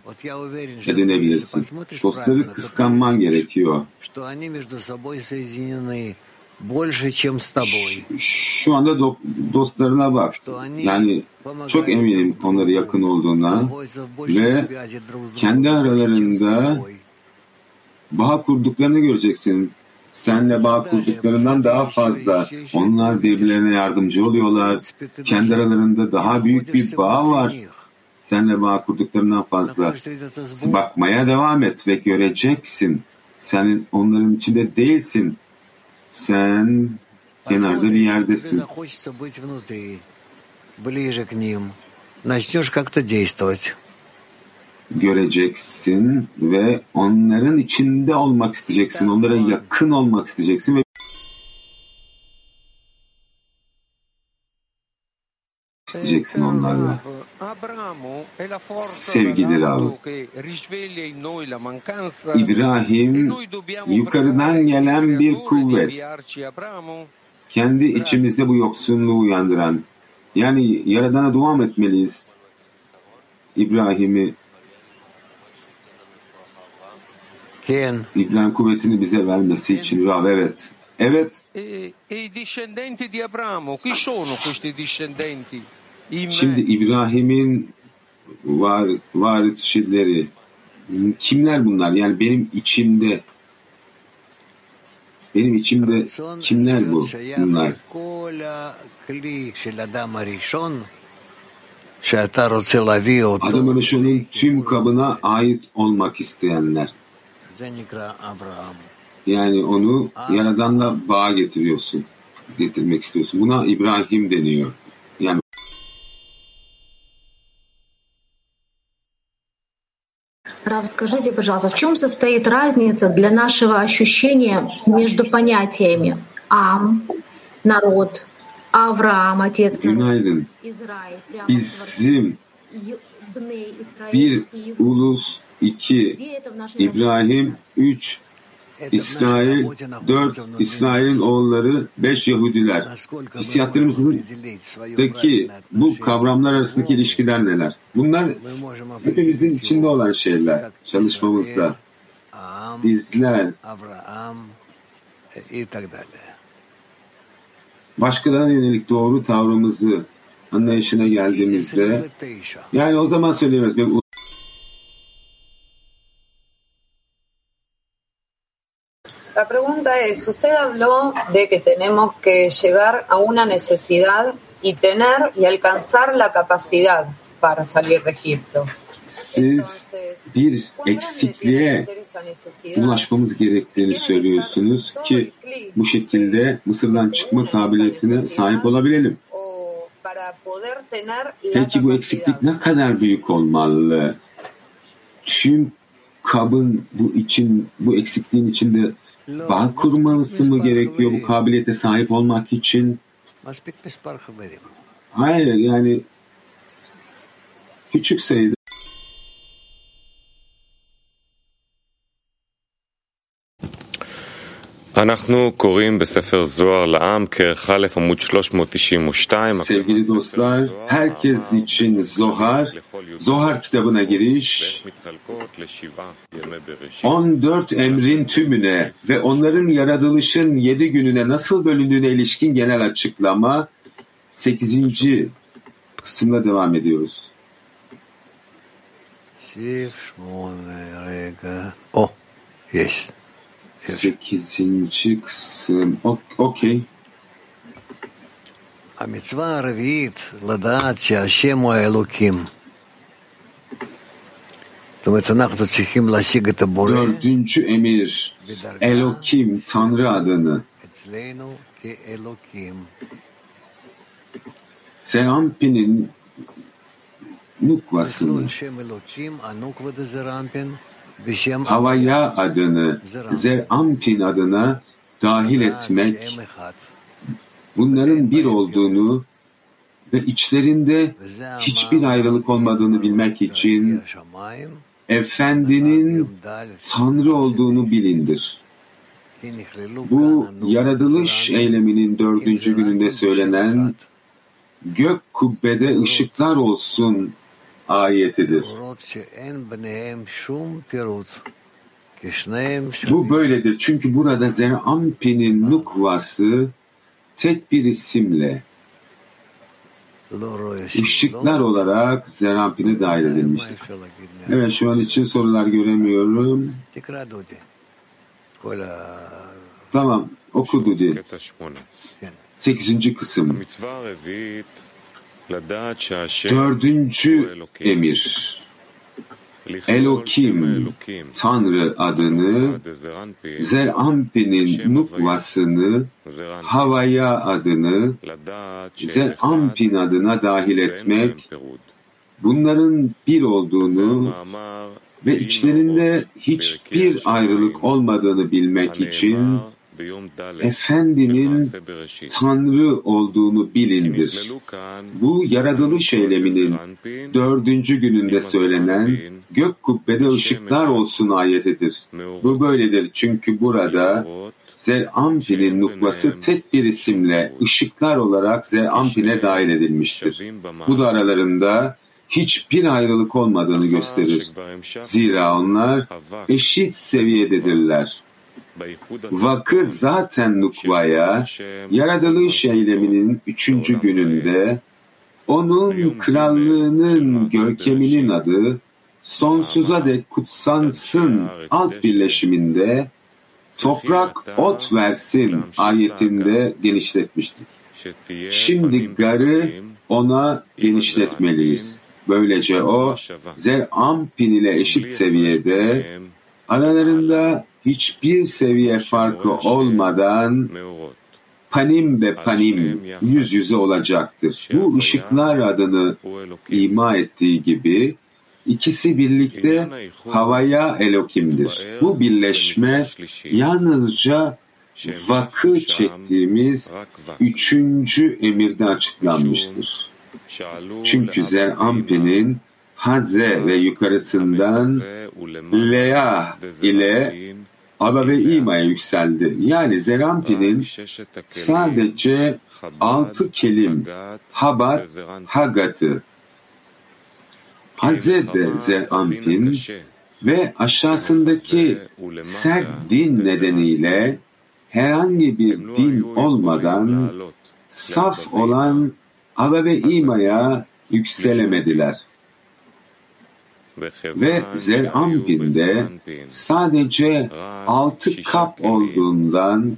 edinebilirsin. Dostları kıskanman gerekiyor. Şu anda do- dostlarına bak. Yani çok eminim onlara yakın olduğuna ve kendi aralarında bağ kurduklarını göreceksin. Senle bağ kurduklarından daha fazla. Onlar birbirlerine yardımcı oluyorlar. Kendi aralarında daha büyük bir bağ var. Senle bağ kurduklarından fazla. Bakmaya devam et ve göreceksin. Senin onların içinde değilsin. Sen kenarda bir yerdesin. Göreceksin ve onların içinde olmak isteyeceksin. Onlara yakın olmak isteyeceksin ve isteyeceksin onlarla. Sevgili Rav, İbrahim yukarıdan gelen bir kuvvet. Kendi içimizde bu yoksunluğu uyandıran. Yani Yaradan'a dua mı etmeliyiz? İbrahim'i İbrahim kuvvetini bize vermesi için Rav evet. Evet. E, e i discendenti di Abramo, chi sono questi discendenti? Şimdi İbrahim'in var, varisçileri kimler bunlar? Yani benim içimde benim içimde kimler bu? Bunlar. Adam Arışon'un tüm kabına ait olmak isteyenler. Yani onu Yaradan'la bağ getiriyorsun. Getirmek istiyorsun. Buna İbrahim deniyor. Рав, скажите, пожалуйста, в чем состоит разница для нашего ощущения между понятиями Ам, народ, Авраам, отец Günaydın. Израиль, Bizim bir ulus, iki İbrahim, üç İsrail, dört İsrail'in oğulları, beş Yahudiler. Hissiyatlarımızdaki bu kavramlar arasındaki ilişkiler neler? Bunlar hepimizin içinde olan şeyler çalışmamızda. Bizler başkalarına yönelik doğru tavrımızı anlayışına geldiğimizde yani o zaman söyleyemez. La pregunta es, usted habló de que tenemos que llegar a una necesidad y tener y alcanzar la capacidad para salir de Egipto. siz bir eksikliğe ulaşmamız gerektiğini söylüyorsunuz ki bu şekilde Mısır'dan çıkma kabiliyetine sahip olabilelim. Peki bu eksiklik ne kadar büyük olmalı? Tüm kabın bu için bu eksikliğin içinde bağ kurması mı gerekiyor bu kabiliyete sahip olmak için? Hayır yani küçük sayıda Sevgili dostlar, herkes için Zohar, Zohar kitabına giriş, 14 emrin tümüne ve onların yaratılışın 7 gününe nasıl bölündüğüne ilişkin genel açıklama 8. kısımla devam ediyoruz. Oh, yes. 8. kısım. O- Okey. המצווה הרביעית לדעת שהשם הוא האלוקים. Dördüncü emir Elokim Tanrı adını Serampi'nin nukvasını Havaya adını Zerampin adına dahil etmek bunların bir olduğunu ve içlerinde hiçbir ayrılık olmadığını bilmek için Efendinin Tanrı olduğunu bilindir. Bu yaratılış eyleminin dördüncü gününde söylenen gök kubbede ışıklar olsun ayetidir. Bu böyledir. Çünkü burada Zerampin'in nukvası tek bir isimle ışıklar olarak Zerampin'e dahil edilmiştir. Evet şu an için sorular göremiyorum. Tamam oku Dudi. Sekizinci kısım. Dördüncü emir. Elokim, Tanrı adını, Zerampin'in nukvasını, Havaya adını, Zerampin adına dahil etmek, bunların bir olduğunu ve içlerinde hiçbir ayrılık olmadığını bilmek için Efendinin Tanrı olduğunu bilindir. Bu yaratılış eyleminin dördüncü gününde söylenen gök kubbede ışıklar olsun ayetidir. Bu böyledir çünkü burada Zerampin'in nukvası tek bir isimle ışıklar olarak Zerampin'e dahil edilmiştir. Bu da aralarında hiçbir ayrılık olmadığını gösterir. Zira onlar eşit seviyededirler. Vakı zaten nukvaya, yaratılış eyleminin üçüncü gününde, onun krallığının görkeminin adı, sonsuza dek kutsansın alt birleşiminde, toprak ot versin ayetinde genişletmiştik. Şimdi garı ona genişletmeliyiz. Böylece o Zerampin ile eşit seviyede aralarında hiçbir seviye farkı olmadan panim ve panim yüz yüze olacaktır. Bu ışıklar adını ima ettiği gibi ikisi birlikte havaya Elokim'dir. Bu birleşme yalnızca vakı çektiğimiz üçüncü emirde açıklanmıştır. Çünkü Zerampin'in Haze ve yukarısından Lea ile Aba ve İma'ya yükseldi. Yani Zerampin'in sadece altı kelim Habat, Hagat'ı. Hazede Zerampin ve aşağısındaki sert din nedeniyle herhangi bir din olmadan saf olan Aba ve İma'ya yükselemediler. Ve Zerampin'de sadece altı kap olduğundan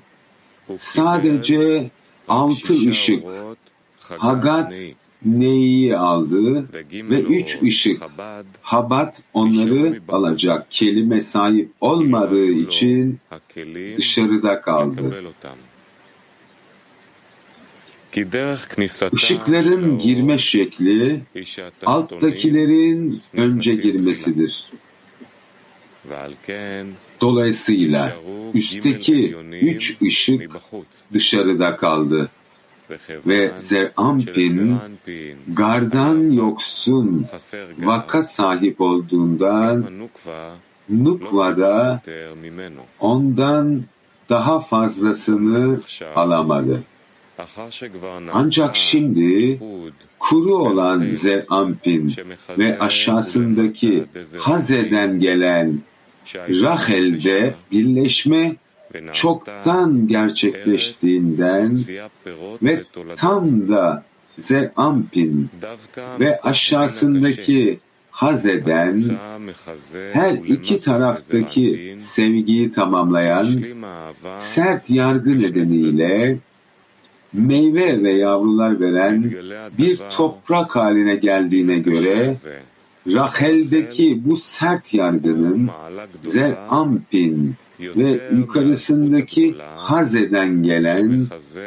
sadece altı ışık Hagat Neyi aldı ve üç ışık Habat onları alacak kelime sahip olmadığı için dışarıda kaldı. Işıkların girme şekli alttakilerin önce girmesidir. Dolayısıyla üstteki üç ışık dışarıda kaldı. Ve Zerampin gardan yoksun vaka sahip olduğundan Nukva'da ondan daha fazlasını alamadı. Ancak şimdi kuru olan Zerampin ve aşağısındaki Haze'den gelen Rahel'de birleşme çoktan gerçekleştiğinden ve tam da Zerampin ve aşağısındaki Haze'den her iki taraftaki sevgiyi tamamlayan sert yargı nedeniyle meyve ve yavrular veren bir toprak haline geldiğine göre Rahel'deki bu sert yargının Zerampin ve yukarısındaki Haze'den gelen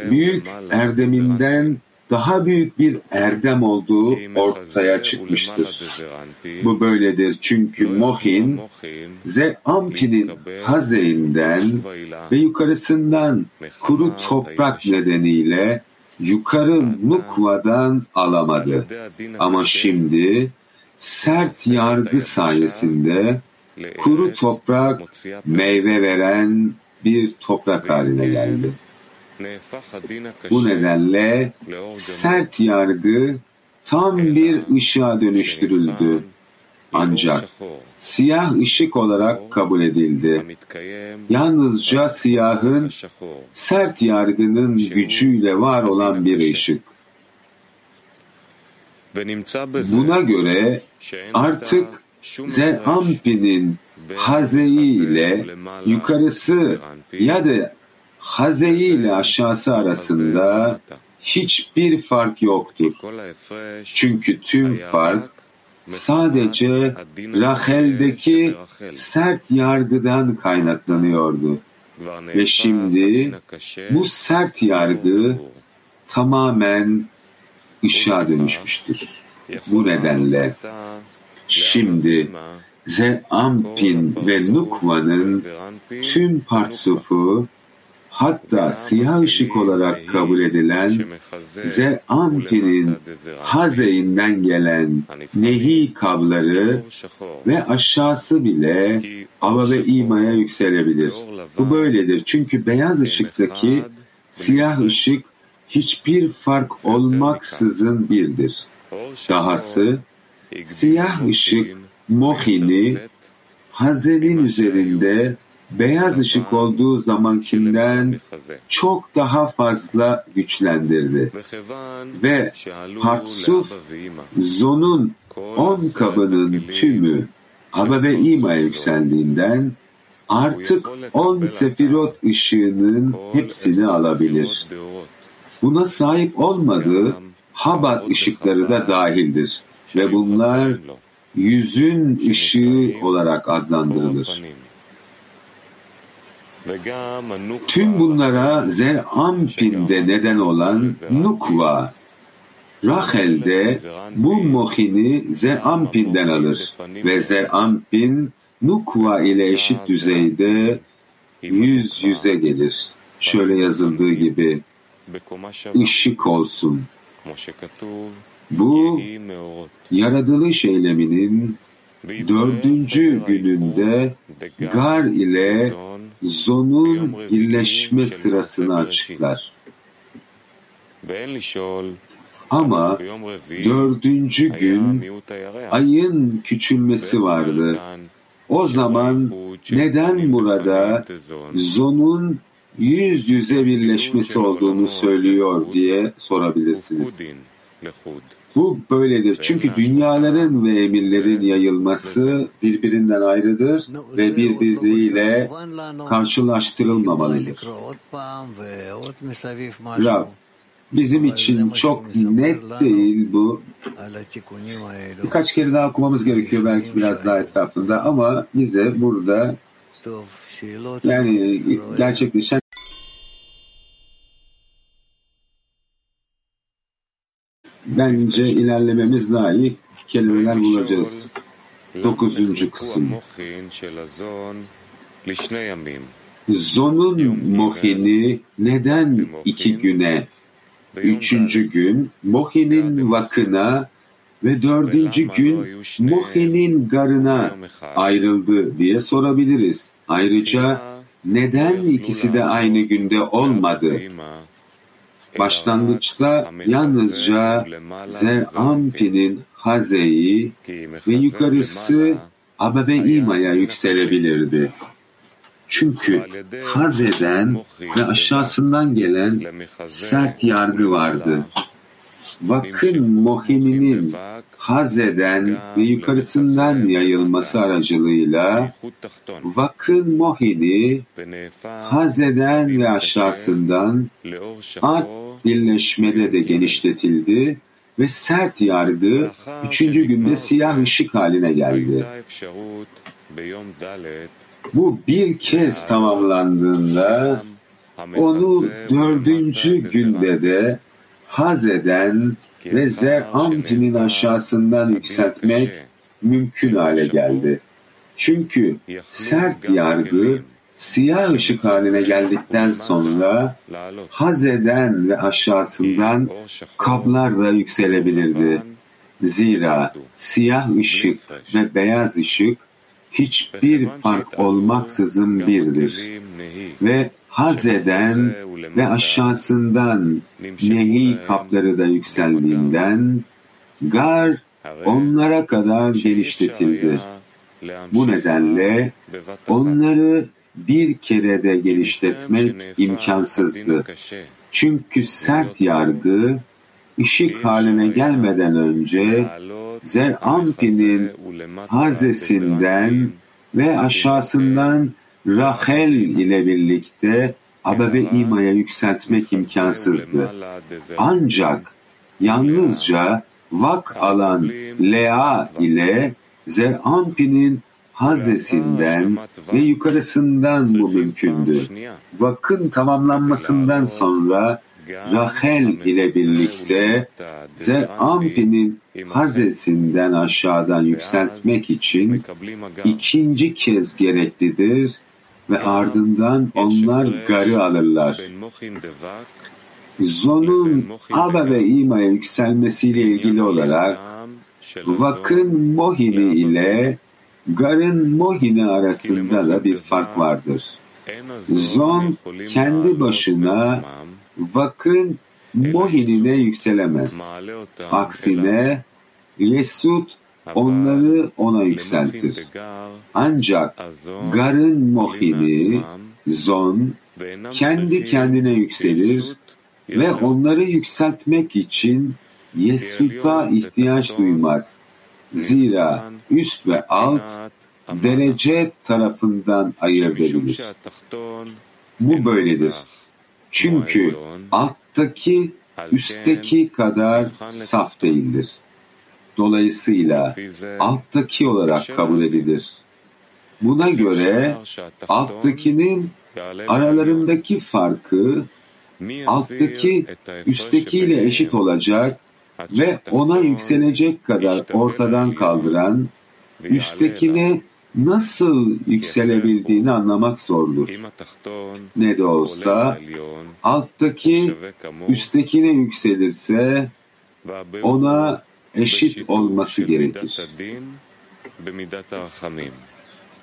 büyük erdeminden daha büyük bir erdem olduğu ortaya çıkmıştır. Bu böyledir çünkü Mohin, Zerampin'in Haze'inden ve yukarısından kuru toprak nedeniyle yukarı Nukva'dan alamadı. Ama şimdi sert yargı sayesinde kuru toprak meyve veren bir toprak haline geldi. Bu nedenle sert yargı tam bir ışığa dönüştürüldü. Ancak siyah ışık olarak kabul edildi. Yalnızca siyahın sert yargının gücüyle var olan bir ışık. Buna göre artık Zeampin'in hazeyi ile yukarısı ya da hazeyi ile aşağısı arasında hiçbir fark yoktur. Çünkü tüm fark sadece Rahel'deki sert yargıdan kaynaklanıyordu. Ve şimdi bu sert yargı tamamen ışığa dönüşmüştür. Bu nedenle şimdi Zeampin ve Nukva'nın tüm partsufu hatta siyah ışık olarak kabul edilen Zeampin'in hazeyinden gelen nehi kabları ve aşağısı bile ava ve imaya yükselebilir. Bu böyledir çünkü beyaz ışıktaki siyah ışık hiçbir fark olmaksızın birdir. Dahası siyah ışık mohini hazenin üzerinde beyaz ışık olduğu zamankinden çok daha fazla güçlendirdi. Ve Partsuf Zon'un on kabının tümü Aba ve İma'ya yükseldiğinden artık on sefirot ışığının hepsini alabilir. Buna sahip olmadığı Habat ışıkları da dahildir ve bunlar yüzün ışığı olarak adlandırılır. Tüm bunlara Zerampin'de neden olan Nukva, Rachel'de bu mohini Zerampin'den alır ve Zerampin Nukva ile eşit düzeyde yüz yüze gelir. Şöyle yazıldığı gibi ışık olsun. Bu yaratılış eyleminin dördüncü gününde Gar ile Zon'un birleşme sırasını açıklar. Ama dördüncü gün ayın küçülmesi vardı. O zaman neden burada Zon'un yüz yüze birleşmesi olduğunu söylüyor diye sorabilirsiniz. Bu böyledir. Çünkü dünyaların ve emirlerin yayılması birbirinden ayrıdır ve birbiriyle karşılaştırılmamalıdır. Rab, bizim için çok net değil bu. Birkaç kere daha okumamız gerekiyor belki biraz daha etrafında ama bize burada yani gerçekleşen bence ilerlememiz layık kelimeler bulacağız. Dokuzuncu kısım. Zon'un mohini neden iki güne, üçüncü gün mohinin vakına ve dördüncü gün mohinin garına ayrıldı diye sorabiliriz. Ayrıca neden ikisi de aynı günde olmadı? Başlangıçta yalnızca Zerampi'nin Haze'yi ve yukarısı Ababe İma'ya yükselebilirdi. Çünkü Haze'den ve aşağısından gelen sert yargı vardı. Vakın Mohini'nin Haze'den ve yukarısından yayılması aracılığıyla Vakın Mohini Haze'den ve aşağısından art birleşmede de genişletildi ve sert yargı üçüncü günde siyah ışık haline geldi. Bu bir kez tamamlandığında onu dördüncü günde de haz eden ve Zerampin'in aşağısından yükseltmek mümkün hale geldi. Çünkü sert yargı siyah ışık haline geldikten sonra haz eden ve aşağısından kablar da yükselebilirdi. Zira siyah ışık ve beyaz ışık hiçbir fark olmaksızın birdir. Ve haz eden ve aşağısından nehi kapları da yükseldiğinden gar onlara kadar genişletildi. Bu nedenle onları bir kerede genişletmek imkansızdı. Çünkü sert yargı ışık haline gelmeden önce Zerampin'in hazesinden ve aşağısından Rahel ile birlikte Aba ve İma'ya yükseltmek imkansızdı. Ancak yalnızca vak alan Lea ile Zerampin'in hazesinden ve yukarısından bu mümkündü. Vakın tamamlanmasından sonra Rahel ile birlikte Zerampin'in hazesinden aşağıdan yükseltmek için ikinci kez gereklidir ve ardından onlar garı alırlar. Zon'un Aba ve İma'ya yükselmesiyle ilgili olarak Vak'ın Mohini ile Gar'ın Mohini arasında da bir fark vardır. Zon kendi başına Vak'ın Mohinine yükselemez. Aksine Yesut onları ona yükseltir. Ancak Gar'ın Mohini, Zon, kendi kendine yükselir ve onları yükseltmek için Yesut'a ihtiyaç duymaz. Zira üst ve alt derece tarafından ayırt edilir. Bu böyledir. Çünkü alttaki üstteki kadar saf değildir. Dolayısıyla alttaki olarak kabul edilir. Buna göre alttakinin aralarındaki farkı alttaki üsttekiyle eşit olacak ve ona yükselecek kadar ortadan kaldıran üsttekine nasıl yükselebildiğini anlamak zordur. Ne de olsa alttaki üsttekine yükselirse ona eşit olması gerekir.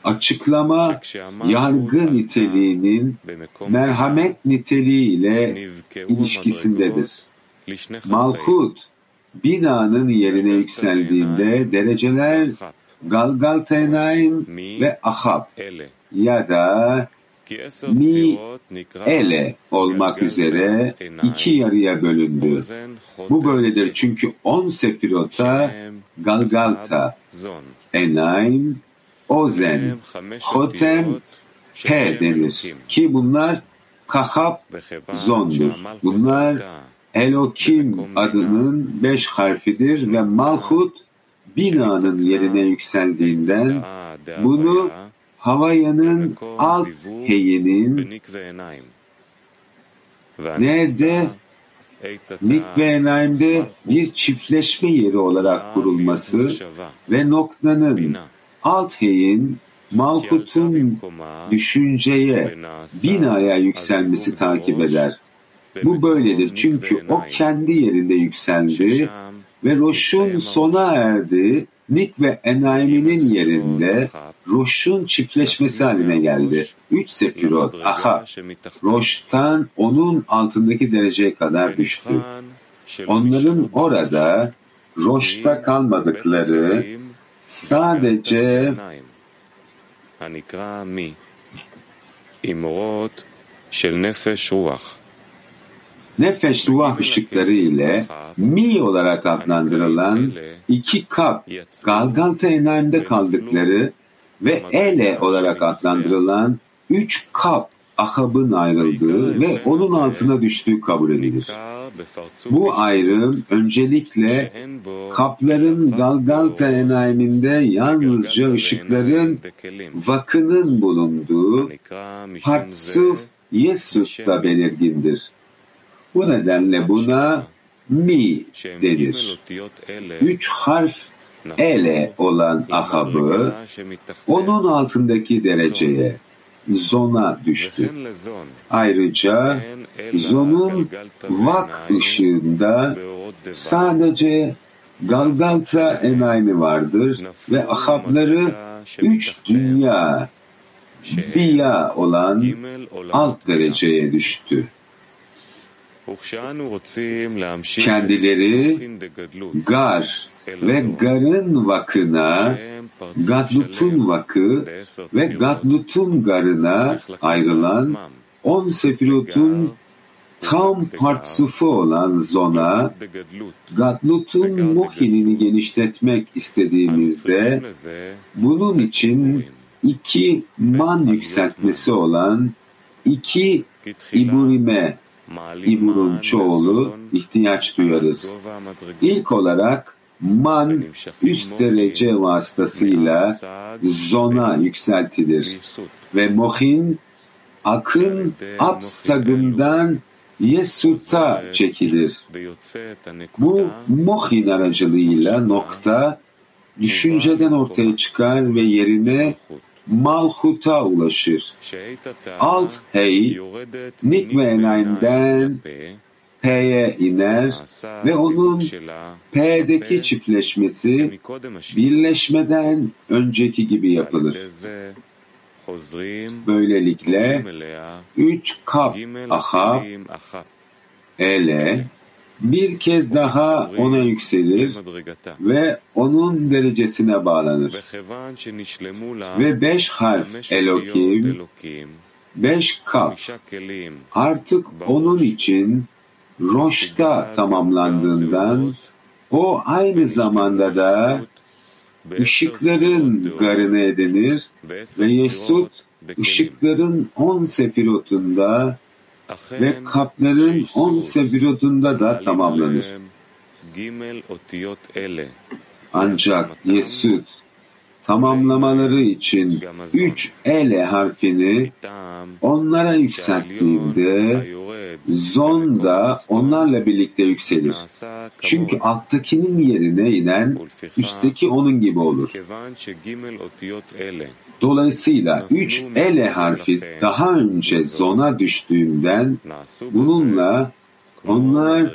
Açıklama yargı niteliğinin merhamet niteliğiyle ilişkisindedir. Malkut binanın yerine yükseldiğinde dereceler Galgaltenaim ve Ahab ya da Mi Ele olmak üzere iki yarıya bölündü. Bu böyledir çünkü on sefirota Galgalta, Enaim, Ozen, Hotem, P denir ki bunlar Kahab Zon'dur. Bunlar Elokim adının beş harfidir ve Malhut binanın yerine yükseldiğinden bunu Havaya'nın alt heyinin nerede? Nik ve Enaim'de bir çiftleşme yeri olarak kurulması ve noktanın alt heyin Malkut'un düşünceye, binaya yükselmesi takip eder. Bu böyledir çünkü o kendi yerinde yükseldi ve Roş'un sona erdi, Nik ve Enaim'inin yerinde Roş'un çiftleşmesi haline geldi. Üç sefirot, aha, Roş'tan onun altındaki dereceye kadar düştü. Onların orada Roş'ta kalmadıkları sadece nefes ruh ışıkları ile mi olarak adlandırılan iki kap Galgalta Enayim'de kaldıkları ve ele olarak adlandırılan üç kap Ahab'ın ayrıldığı ve onun altına düştüğü kabul edilir. Bu ayrım öncelikle kapların Galgalta enayiminde yalnızca ışıkların vakının bulunduğu Partsuf Yesut'ta belirgindir. Bu nedenle buna mi denir. Üç harf ele olan ahabı onun altındaki dereceye zona düştü. Ayrıca zonun vak ışığında sadece Galgalta enaymi vardır ve ahabları üç dünya biya olan alt dereceye düştü. Kendileri gar ve garın vakına Gadlut'un vakı ve Gadlut'un garına ayrılan on sefirotun tam partsufu olan zona Gadlut'un muhinini genişletmek istediğimizde bunun için iki man yükseltmesi olan iki iburime İbur'un çoğulu ihtiyaç duyarız. İlk olarak man üst derece vasıtasıyla zona yükseltilir ve mohin akın apsagından Yesut'a çekilir. Bu mohin aracılığıyla nokta düşünceden ortaya çıkar ve yerine Malhut'a ulaşır. Alt hey, Nik ve Enayim'den P'ye iner ve onun P'deki çiftleşmesi birleşmeden önceki gibi yapılır. Böylelikle üç kap aha. ele bir kez daha ona yükselir ve onun derecesine bağlanır. Ve beş harf Elokim, beş kap artık onun için Roş'ta tamamlandığından o aynı zamanda da ışıkların garını edinir ve Yesut ışıkların on sefirotunda ve kapların on sefirotunda da tamamlanır. Ancak Yesud tamamlamaları için üç ele harfini onlara yükselttiğinde zon da onlarla birlikte yükselir. Çünkü alttakinin yerine inen üstteki onun gibi olur. Dolayısıyla üç ele harfi daha önce zona düştüğünden bununla onlar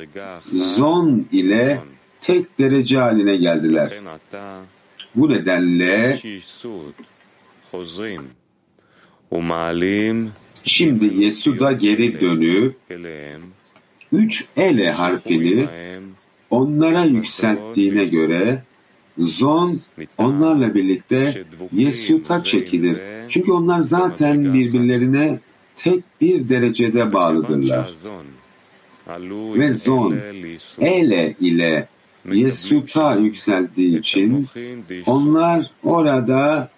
zon ile tek derece haline geldiler. Bu nedenle şimdi Yesuda geri dönüp üç ele harfini onlara yükselttiğine göre Zon onlarla birlikte Yesut'a çekilir. Çünkü onlar zaten birbirlerine tek bir derecede bağlıdırlar. Ve Zon Ele ile Yesut'a yükseldiği için onlar orada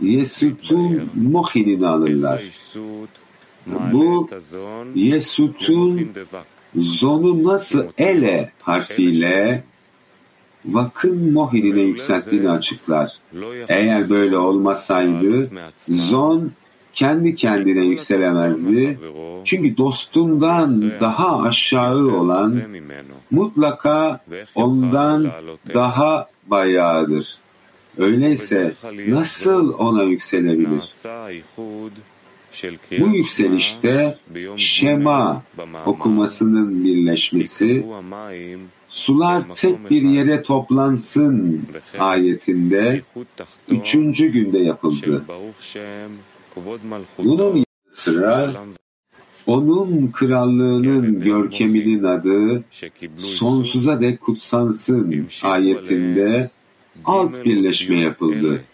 Yesut'un mohinini alırlar. Bu Yesut'un Zon'u nasıl Ele harfiyle vakın mohinine yükselttiğini açıklar. Eğer böyle olmasaydı zon kendi kendine yükselemezdi. Çünkü dostundan daha aşağı olan mutlaka ondan daha bayağıdır. Öyleyse nasıl ona yükselebilir? Bu yükselişte Şema okumasının birleşmesi sular tek bir yere toplansın ayetinde üçüncü günde yapıldı. Bunun sıra onun krallığının görkeminin adı sonsuza dek kutsansın ayetinde alt birleşme yapıldı.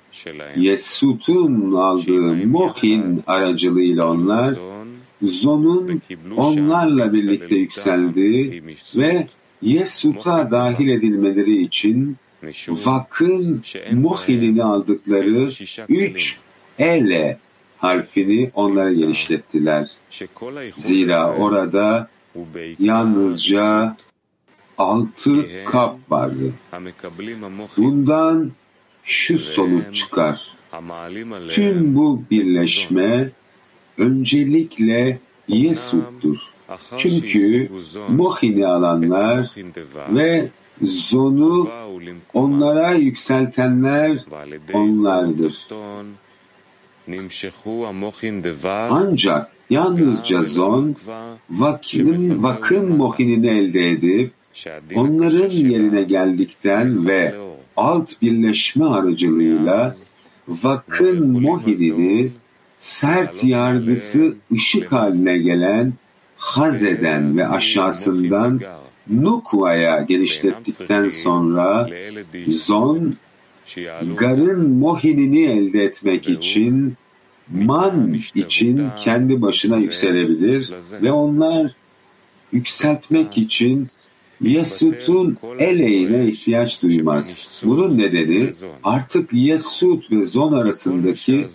Yesut'un aldığı Mohin aracılığıyla onlar Zon'un onlarla birlikte yükseldiği ve Yesut'a dahil edilmeleri için Vak'ın Mohin'ini aldıkları üç ele harfini onlara genişlettiler. Zira orada yalnızca altı kap vardı. Bundan şu sonuç çıkar. Tüm bu birleşme öncelikle Yesut'tur. Çünkü Mohin'i alanlar ve Zon'u onlara yükseltenler onlardır. Ancak yalnızca Zon vakın, vakın Mohin'ini elde edip onların yerine geldikten ve alt birleşme aracılığıyla vakın Mohin'ini sert yargısı ışık haline gelen Haze'den ve aşağısından Nukva'ya genişlettikten sonra Zon, Gar'ın Mohin'ini elde etmek için Man için kendi başına yükselebilir ve onlar yükseltmek için Yesut'un eleğine ihtiyaç duymaz. Bunun nedeni artık Yesut ve Zon arasındaki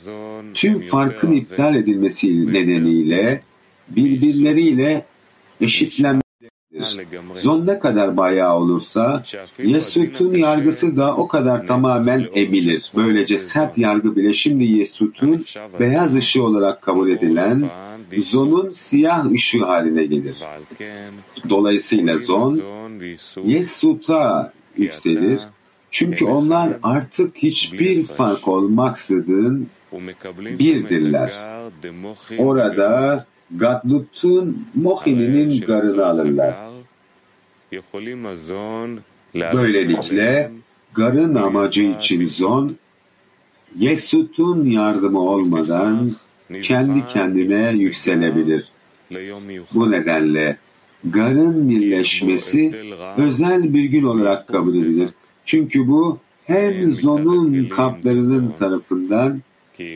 tüm farkın iptal edilmesi nedeniyle birbirleriyle eşitlenmektedir. Zon ne kadar bayağı olursa Yesut'un yargısı da o kadar tamamen emilir. Böylece sert yargı bile şimdi Yesut'un beyaz ışığı olarak kabul edilen Zon'un siyah ışığı haline gelir. Dolayısıyla Zon Yesut'a yükselir. Çünkü onlar artık hiçbir fark olmaksızın birdirler. Orada Gadlut'un Mohin'inin garını alırlar. Böylelikle garın amacı için Zon, Yesut'un yardımı olmadan kendi kendine yükselebilir. Bu nedenle garın birleşmesi özel bir gün olarak kabul edilir. Çünkü bu hem Zon'un kaplarının tarafından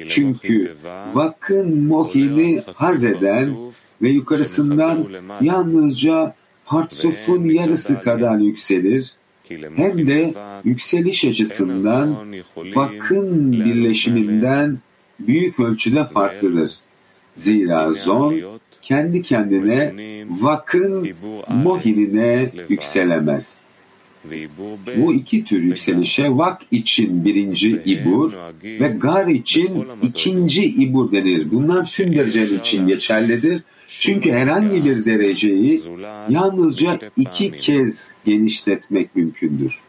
çünkü vakın mohini haz eden ve yukarısından yalnızca Hartsuf'un yarısı kadar yükselir hem de yükseliş açısından vakın birleşiminden büyük ölçüde farklıdır. Zira zon kendi kendine vakın mohinine yükselemez. Bu iki tür yükselişe vak için birinci ibur ve gar için ikinci ibur denir. Bunlar tüm dereceler için geçerlidir. Çünkü herhangi bir dereceyi yalnızca iki kez genişletmek mümkündür.